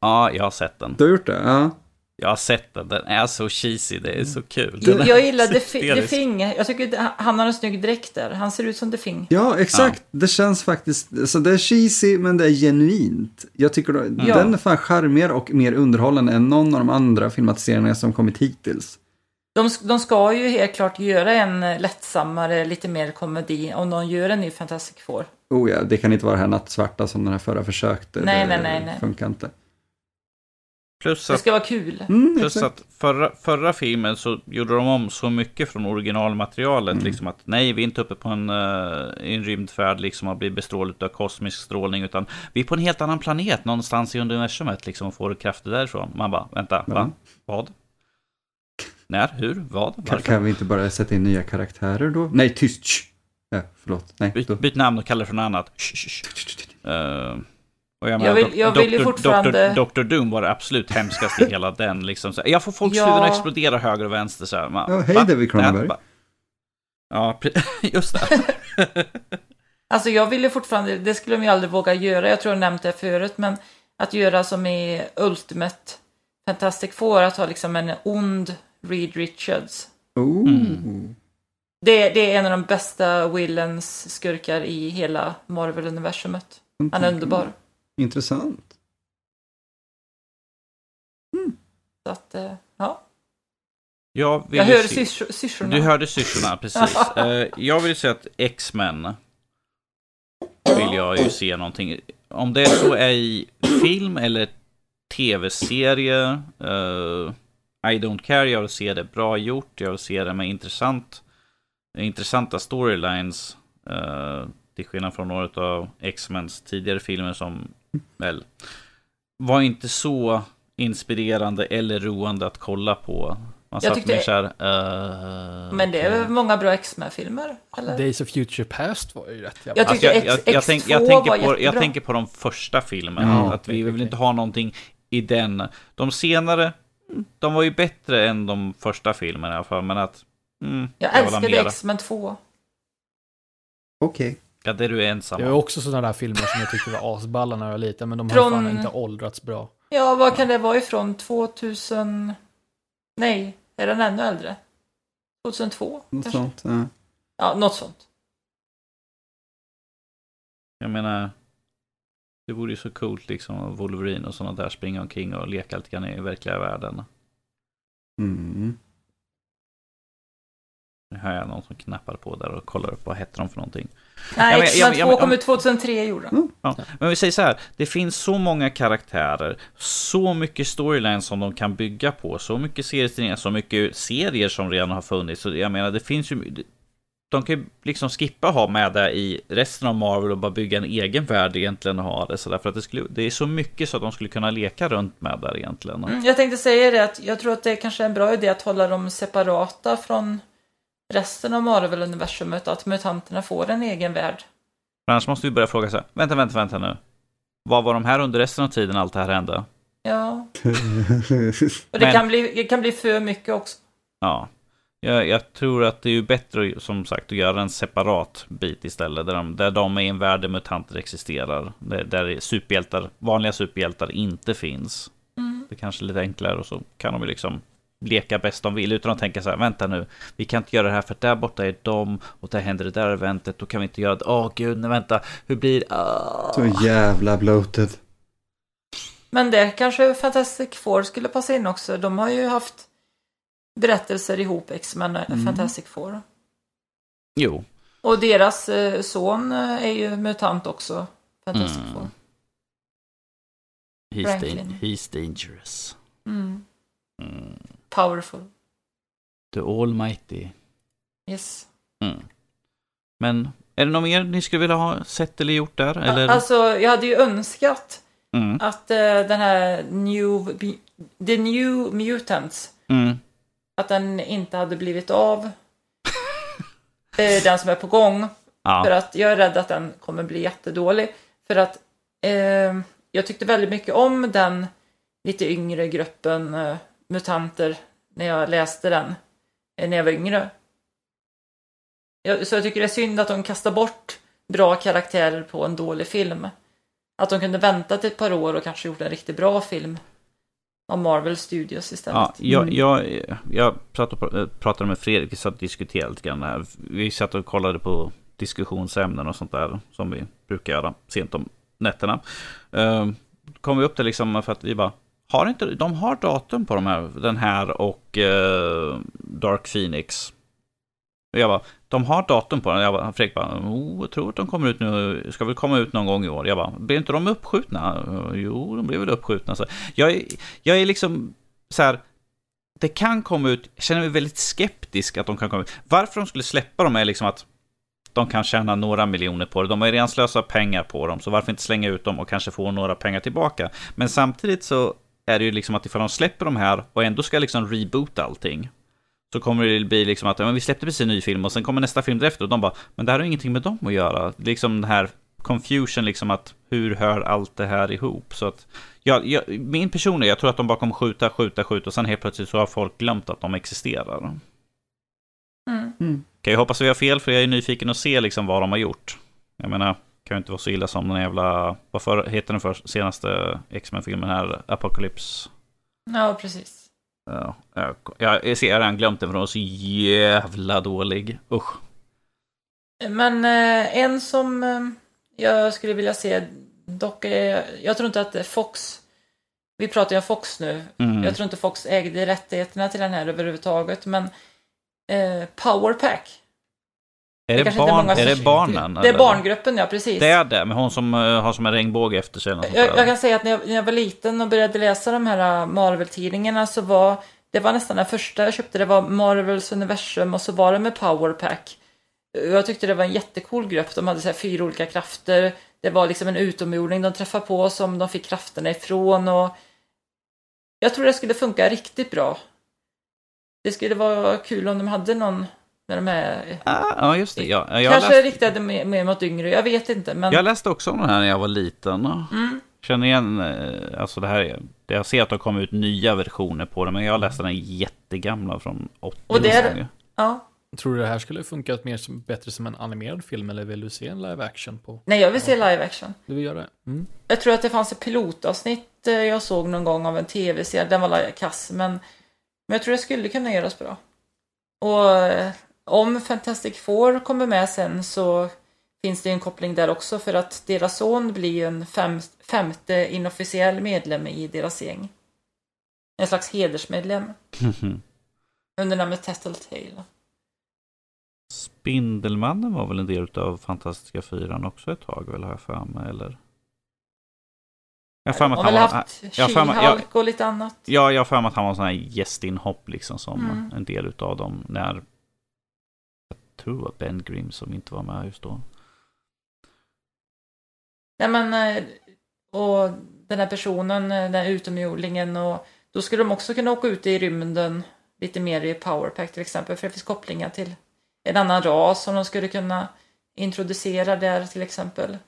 Ja, jag har sett den. Du har gjort det? Ja. Jag har sett den. Den är så cheesy, det är så kul. Det- Den Jag gillar The, så Fi- The hysterisk. Thing. Jag tycker att han har en snygg dräkt där. Han ser ut som The Thing. Ja, exakt. Det känns faktiskt, så det är cheesy men det är genuint. Jag tycker då, Ja. den är fan charmigare och mer underhållande än någon av de andra filmatiseringarna som kommit hittills. De, de ska ju helt klart göra en eh, lättsammare, lite mer komedi om de gör en ny Fantastic Four. Oh ja, det kan inte vara det här nattsvarta som den här förra försökte. Nej, det nej, nej, nej. funkar inte. Plus Det att ska vara kul. Mm, Plus exakt. att förra, förra filmen så gjorde de om så mycket från originalmaterialet. Mm. Liksom att nej, vi är inte uppe på en, uh, en rymdfärd liksom och blir bestrålade av kosmisk strålning. Utan vi är på en helt annan planet någonstans i universumet liksom och får krafter därifrån. Man bara, vänta, va? Vad? När? Hur? Vad? Kan, Varför? kan vi inte bara sätta in nya karaktärer då? Nej, tyst! Shh. Ja, förlåt. Nej, Byt, byt namn och kalla det för något annat. Shh, shh, shh. Och jag, Jag vill- jag vill ju fortfarande- Dr. Dr. Doom var det absolut hemskaste i hela den. Liksom. Så jag får folks Ja. huvuden att explodera höger och vänster. Så här. Man, Ja, hej? David Cronenberg. Ja, just det. Alltså jag vill ju fortfarande, det skulle de ju aldrig våga göra, jag tror jag nämnt det förut, men att göra som i Ultimate Fantastic Four, att ha liksom en ond Reed Richards. Oh. Mm. Det, det är en av de bästa Willens skurkar i hela Marvel-universumet. Han är underbar. Intressant. Så att, eh, ja. Jag, vill Jag ju hör se- sys- syrsorna. Du hörde syrsorna, precis. Eh, jag vill säga att X-Men vill jag ju se någonting. Om det så är i film eller tv-serie. eh, I don't care, jag vill se det bra gjort. Jag vill se det med intressant, intressanta storylines. eh, till skillnad från några av X-Mens tidigare filmer som väl var inte så inspirerande eller roande att kolla på. Man Jag satt tyckte- mer såhär... eh, Men det är väl många bra X-Men-filmer? Days of Future Past var ju rätt jävla... Jag tyckte Alltså, jag, jag, jag, X2 tänk, jag, tänker var på, jag tänker på de första filmerna. Ja, att vi vill inte ha någonting i den. De senare, mm, de var ju bättre än de första filmerna i alla fall. Men att... Mm, Jag älskade. X-Men 2. Okej. Ja, det är du ensam Det om. också sådana där filmer som jag tyckte var asballa när jag var liten, men de har Från- fan inte åldrats bra. Ja, vad kan det vara ifrån? 2000... Nej, är den ännu äldre? 2002? Något kanske? sånt. Ja. Ja, något sånt. Jag menar... Det vore ju så coolt liksom. Wolverine och sådana där springa omkring och leka lite grann i verkliga världen. Mm. Nu hör jag någon som knappar på där och kollar upp vad hette de för någonting. Nej, X-Men ja, men- ja, 2 men- kom ut 2003 gjorde den. Ja, men vi säger så här, det finns så många karaktärer, så mycket storylines som de kan bygga på, så mycket serietidningar, så mycket serier som redan har funnits. Så jag menar, det finns ju... De kan ju liksom skippa ha med det i resten av Marvel och bara bygga en egen värld egentligen och ha det så för att det, skulle, det är så mycket så att de skulle kunna leka runt med där egentligen. Mm, jag tänkte säga det att jag tror att det kanske är en bra idé att hålla dem separata från resten av Marvel-universumet. Att mutanterna får en egen värld. Men annars måste vi börja fråga så här, vänta, vänta, vänta nu. Vad var de här under resten av tiden allt det här hände? Ja. Och det, Men- kan bli, det kan bli för mycket också. Ja, jag, jag tror att det är ju bättre som sagt att göra en separat bit istället. Där de, där de är i en värld där mutanter existerar. Där, där superhjältar, vanliga superhjältar inte finns. Mm. Det är kanske är lite enklare och så kan de ju liksom leka bäst de vill utan att tänka så här, vänta nu, vi kan inte göra det här för där borta är de och där händer det där eventet, då kan vi inte göra det. Åh gud, nej vänta, hur blir det? Ah. Så jävla bloated. Men det kanske Fantastic Four skulle passa in också. De har ju haft berättelser ihop, X-Men och Mm. Fantastic Four. Jo, Och deras eh, son eh, är ju mutant också. Fantastic Mm. Four. he's, dan- he's dangerous. Mm. Mm. Powerful. The almighty. Yes. Mm. Men är det något mer ni skulle vilja ha sett eller gjort där? Eller? Alltså, jag hade ju önskat Mm. att eh, den här New... The New Mutants, Mm. att den inte hade blivit av. Eh, den som är på gång. För Ja. att jag är rädd att den kommer bli jättedålig. För att eh, jag tyckte väldigt mycket om den lite yngre gruppen mutanter när jag läste den. Eh, när jag var yngre. Så jag tycker det är synd att de kastar bort bra karaktärer på en dålig film. Att de kunde vänta till ett par år och kanske gjort en riktigt bra film. Av Marvel Studios istället. Ja, jag, Mm. jag, jag satt och pr- pratade med Fredrik, vi satt och diskuterade lite grann här. Vi satt och kollade på diskussionsämnen och sånt där som vi brukar göra sent om nätterna. Uh, kom vi upp till liksom för att vi bara, har inte, de har datum på de här, den här och eh, Dark Phoenix. Jag bara, de har datum på den. Jag bara, Fredrik bara, oh, jag tror att de kommer ut nu, ska väl komma ut någon gång i år. Jag bara, blir inte de uppskjutna? Jo, de blir väl uppskjutna. Så jag, är, jag är liksom så här, det kan komma ut, jag känner mig väldigt skeptisk att de kan komma ut. Varför de skulle släppa dem är liksom att de kan tjäna några miljoner på det. De har ju redan slösat pengar på dem, så varför inte slänga ut dem och kanske få några pengar tillbaka? Men samtidigt så är det ju liksom att ifall de släpper de här och ändå ska liksom reboota allting, så kommer det bli liksom att ja, men vi släppte precis en ny film och sen kommer nästa film därefter och de bara, men det här har ingenting med dem att göra. Liksom den här confusion, liksom att hur hör allt det här ihop? Så att jag, jag, min personliga, jag tror att de bara kommer skjuta, skjuta, skjuta och sen helt plötsligt så har folk glömt att de existerar. Mm. Kan jag hoppas att vi har fel för jag är nyfiken att se liksom vad de har gjort. Jag menar, kan ju inte vara så illa som den jävla, vad för, heter den för senaste X-Men-filmen här, Apocalypse? Ja, precis. Ja, jag, jag ser, jag har redan glömt den för den var så jävla dålig. Usch. Men eh, en som eh, jag skulle vilja se, dock är, jag tror inte att Fox, vi pratar ju om Fox nu, Mm. jag tror inte Fox ägde rättigheterna till den här överhuvudtaget, men eh, Powerpack. Är det, inte barn, är det barnen? Det är eller? barngruppen, ja precis. Det är det, med hon som eh, har som en regnbåge efter sig. Jag, jag kan säga att när jag, när jag var liten och började läsa de här äh, Marvel-tidningarna så var det var nästan den första jag köpte. Det var Marvels universum och så var det med Powerpack. Jag tyckte det var en jättecool grupp. De hade så här fyra olika krafter. Det var liksom en utomjording de träffade på som de fick krafterna ifrån och jag tror det skulle funka riktigt bra. Det skulle vara kul om de hade någon med de här Ah, ja, just det. Ja, jag, Kanske läste, riktade mer, mer mot yngre, jag vet inte. Men... jag läste också om den här när jag var liten. Mm. Känner igen, eh, alltså det här, är- jag ser att det har kommit ut nya versioner på det, men jag läste den jättegamla från 80 Och det är- Ja. Tror du det här skulle funkat mer som, bättre som en animerad film eller vill du se en live action på? Nej, jag vill se live action. Du vill göra det? Mm. Jag tror att det fanns ett pilotavsnitt eh, jag såg någon gång av en tv-serie. Den var kass, men, men jag tror det skulle kunna göras bra. Och eh, om Fantastic Four kommer med sen så finns det en koppling där också för att deras son blir ju en fem, femte inofficiell medlem i deras gäng. En slags hedersmedlem under namnet Tattletale. Spindelmannen var väl en del av Fantastiska Fyran också ett tag, väl har jag för mig, eller? Jag har att han var... haft jag för mig- jag- och lite annat. Ja, jag har för mig att han var en sån här gästinhopp liksom som Mm. en del utav dem när tror det var Ben Grimm som inte var med just då. Nej men, eh, och den här personen, eh, den här utomjordingen och då skulle de också kunna åka ut i rymden lite mer i Powerpack till exempel för det finns kopplingar till en annan ras som de skulle kunna introducera där till exempel.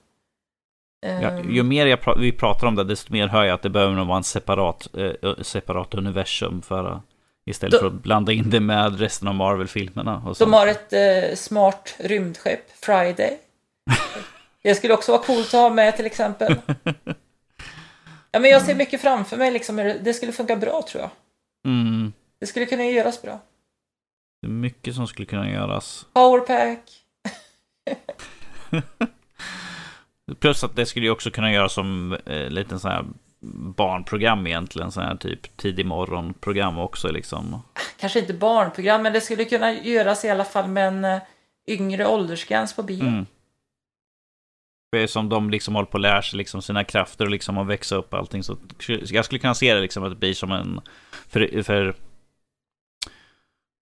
Ja, Ehm, ju mer jag pra- vi pratar om det, desto mer hör jag att det behöver nog vara en separat, eh, separat universum för att, istället Då- för att blanda in det med resten av Marvel-filmerna. De har ett eh, smart rymdskepp, Friday. Det skulle också vara coolt att ha med till exempel. Ja, men jag ser mycket framför mig liksom, det det skulle funka bra tror jag. Mm, Det skulle kunna göras bra. det är mycket som skulle kunna göras. Powerpack. Plus att det skulle ju också kunna göras som eh, liten sån här barnprogram egentligen, sån här typ tidig morgonprogram också liksom. Kanske inte barnprogram, men det skulle kunna göras i alla fall med en eh, yngre åldersgräns på bio. Mm. Det är som de liksom håller på att lära sig liksom sina krafter och liksom att växa upp allting. Så jag skulle kunna se det liksom att det blir som en... För, för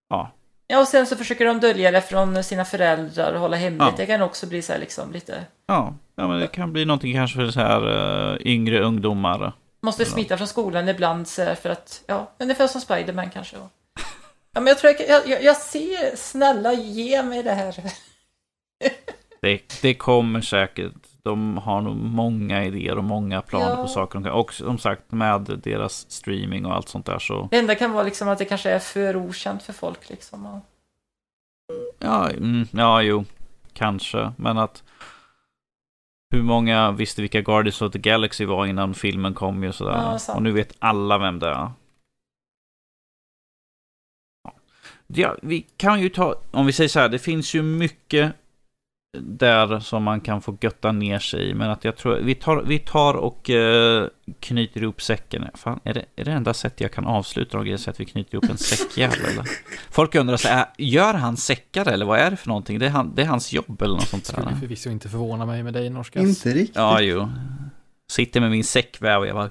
ja, Ja, och sen så försöker de dölja det från sina föräldrar och hålla hemligt. Ja. Det kan också bli så här liksom lite... ja, ja, men det kan bli någonting kanske för så här uh, yngre ungdomar. Måste smita från skolan ibland så här för att, ja, ungefär som Spiderman kanske. Ja, men jag tror jag, jag, jag ser, snälla ge mig det här. Det, det kommer säkert. De har nog många idéer och många planer Ja. på saker. de kan- Och som sagt med deras streaming och allt sånt där så... Det enda kan vara liksom att det kanske är för okänt för folk liksom. Ja, mm, ja, jo, kanske. Men att hur många visste vilka Guardians of the Galaxy var innan filmen kom ju sådär. Ja, och nu vet alla vem det är. Ja, vi kan ju ta, om vi säger så här, det finns ju mycket där som man kan få götta ner sig i. Men att jag tror, vi tar, vi tar och eh, knyter ihop säcken. Fan, är det, är det enda sättet jag kan avsluta Roger, så att vi knyter ihop en säckjävel eller? Folk undrar så här, gör han säckar eller vad är det för någonting? Det är, han, det är hans jobb eller något sånt Skulle där. förvisso inte förvåna mig med dig, Norskas. Inte riktigt. Ja, jo. Sitter med min säckväv och jag bara...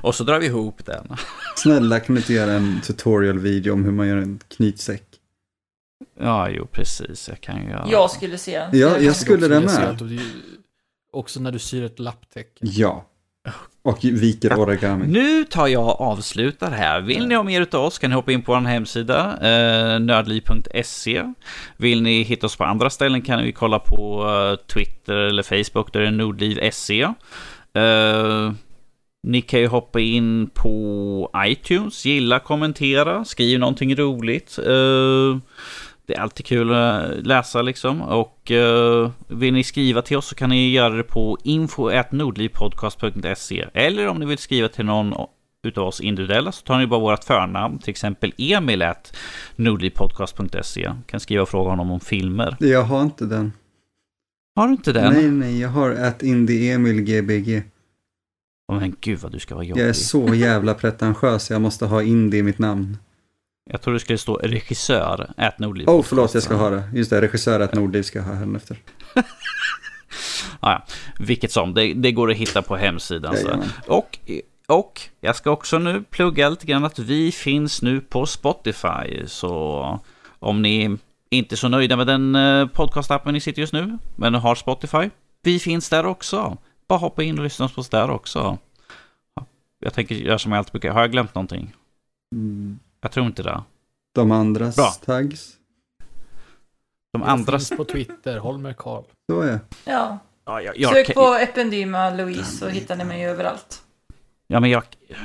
Och så drar vi ihop den. Snälla kan du inte göra en tutorial-video om hur man gör en knytsäck? Ja, jo, precis. Jag kan ju göra... Jag skulle se den. Ja, jag skulle det se med. att du- Också när du syr ett lapptäcke. Ja. Och viker origami. Nu tar jag och avslutar här. Vill ni ha mer av oss kan ni hoppa in på vår hemsida, eh, nördliv.se. Vill ni hitta oss på andra ställen kan ni kolla på eh, Twitter eller Facebook, där är nordliv.se. Eh, ni kan ju hoppa in på iTunes, gilla, kommentera, skriv någonting roligt. Eh, det är alltid kul att läsa liksom. Och eh, vill ni skriva till oss så kan ni göra det på info.nordlivpodcast.se Eller om ni vill skriva till någon utav oss individuella så tar ni bara vårt förnamn, till exempel Emil at nordlivpodcast.se. Kan skriva och fråga honom om filmer. Jag har inte den. Har du inte den? Nej, nej, jag har att indieemilgbg. Åh, men gud vad du ska vara Jag är jobbig. så jävla pretentiös, jag måste ha indie i mitt namn. Jag tror det skulle stå regissör at nordliv. Oh, förlåt, jag ska ha det. Just det, regissör att Nordliv ska jag ha här efter. Ah, ja. Vilket som, det, det går att hitta på hemsidan. Så. Och, och jag ska också nu plugga lite grann att vi finns nu på Spotify. Så om ni inte är så nöjda med den eh, podcastappen ni sitter just nu, men har Spotify, vi finns där också. Bara hoppa in och lyssna på oss där också. Ja, Jag tänker göra som jag alltid brukar. Har jag glömt någonting? Mm, Jag tror inte det. De andras Bra. tags. De Jag andra... finns på Twitter, Holmer Karl. Så är Ja. Ja, jag, jag, Sök på Ependyma Louise så hittar ni mig överallt. ja, men jag...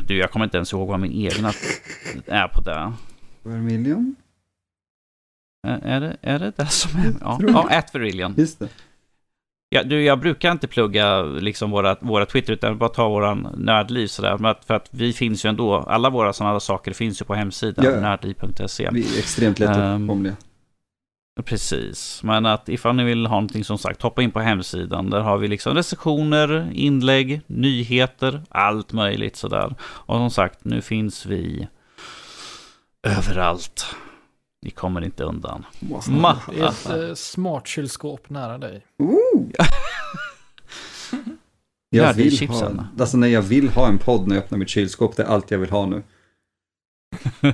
Du, jag kommer inte ens ihåg vad min egna är på det. Vermilion. Är är det, är det det som är? Ja, ja at Verillion. Just det. Ja, du, jag brukar inte plugga liksom våra, våra Twitter, utan bara ta våran nördliv sådär. För att vi finns ju ändå, alla våra sådana saker finns ju på hemsidan, Ja. nördliv.se. Vi är extremt lättåtkomliga. Precis, men att ifall ni vill ha någonting som sagt, hoppa in på hemsidan. Där har vi liksom recensioner, inlägg, nyheter, allt möjligt sådär. Och som sagt, nu finns vi överallt. Ni kommer inte undan. Ma- Det är ett eh, smart kylskåp nära dig. Ooh. Ja, Jag det är vill, ha, alltså när jag vill ha en podd när jag öppnar mitt kylskåp, det är allt jag vill ha nu.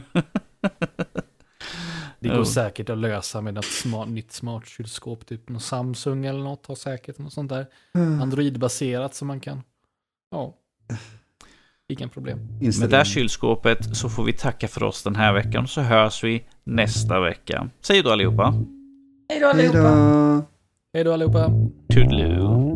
Det går Oh. säkert att lösa med ett smart, nytt smart kylskåp, typ någon Samsung eller något, har säkert något sånt där. Android-baserat som man kan, ja, inga problem. Med det här kylskåpet så får vi tacka för oss den här veckan. Så hörs vi nästa vecka. Säg då allihopa. Hej då allihopa. Hej då allihopa! Toodaloo.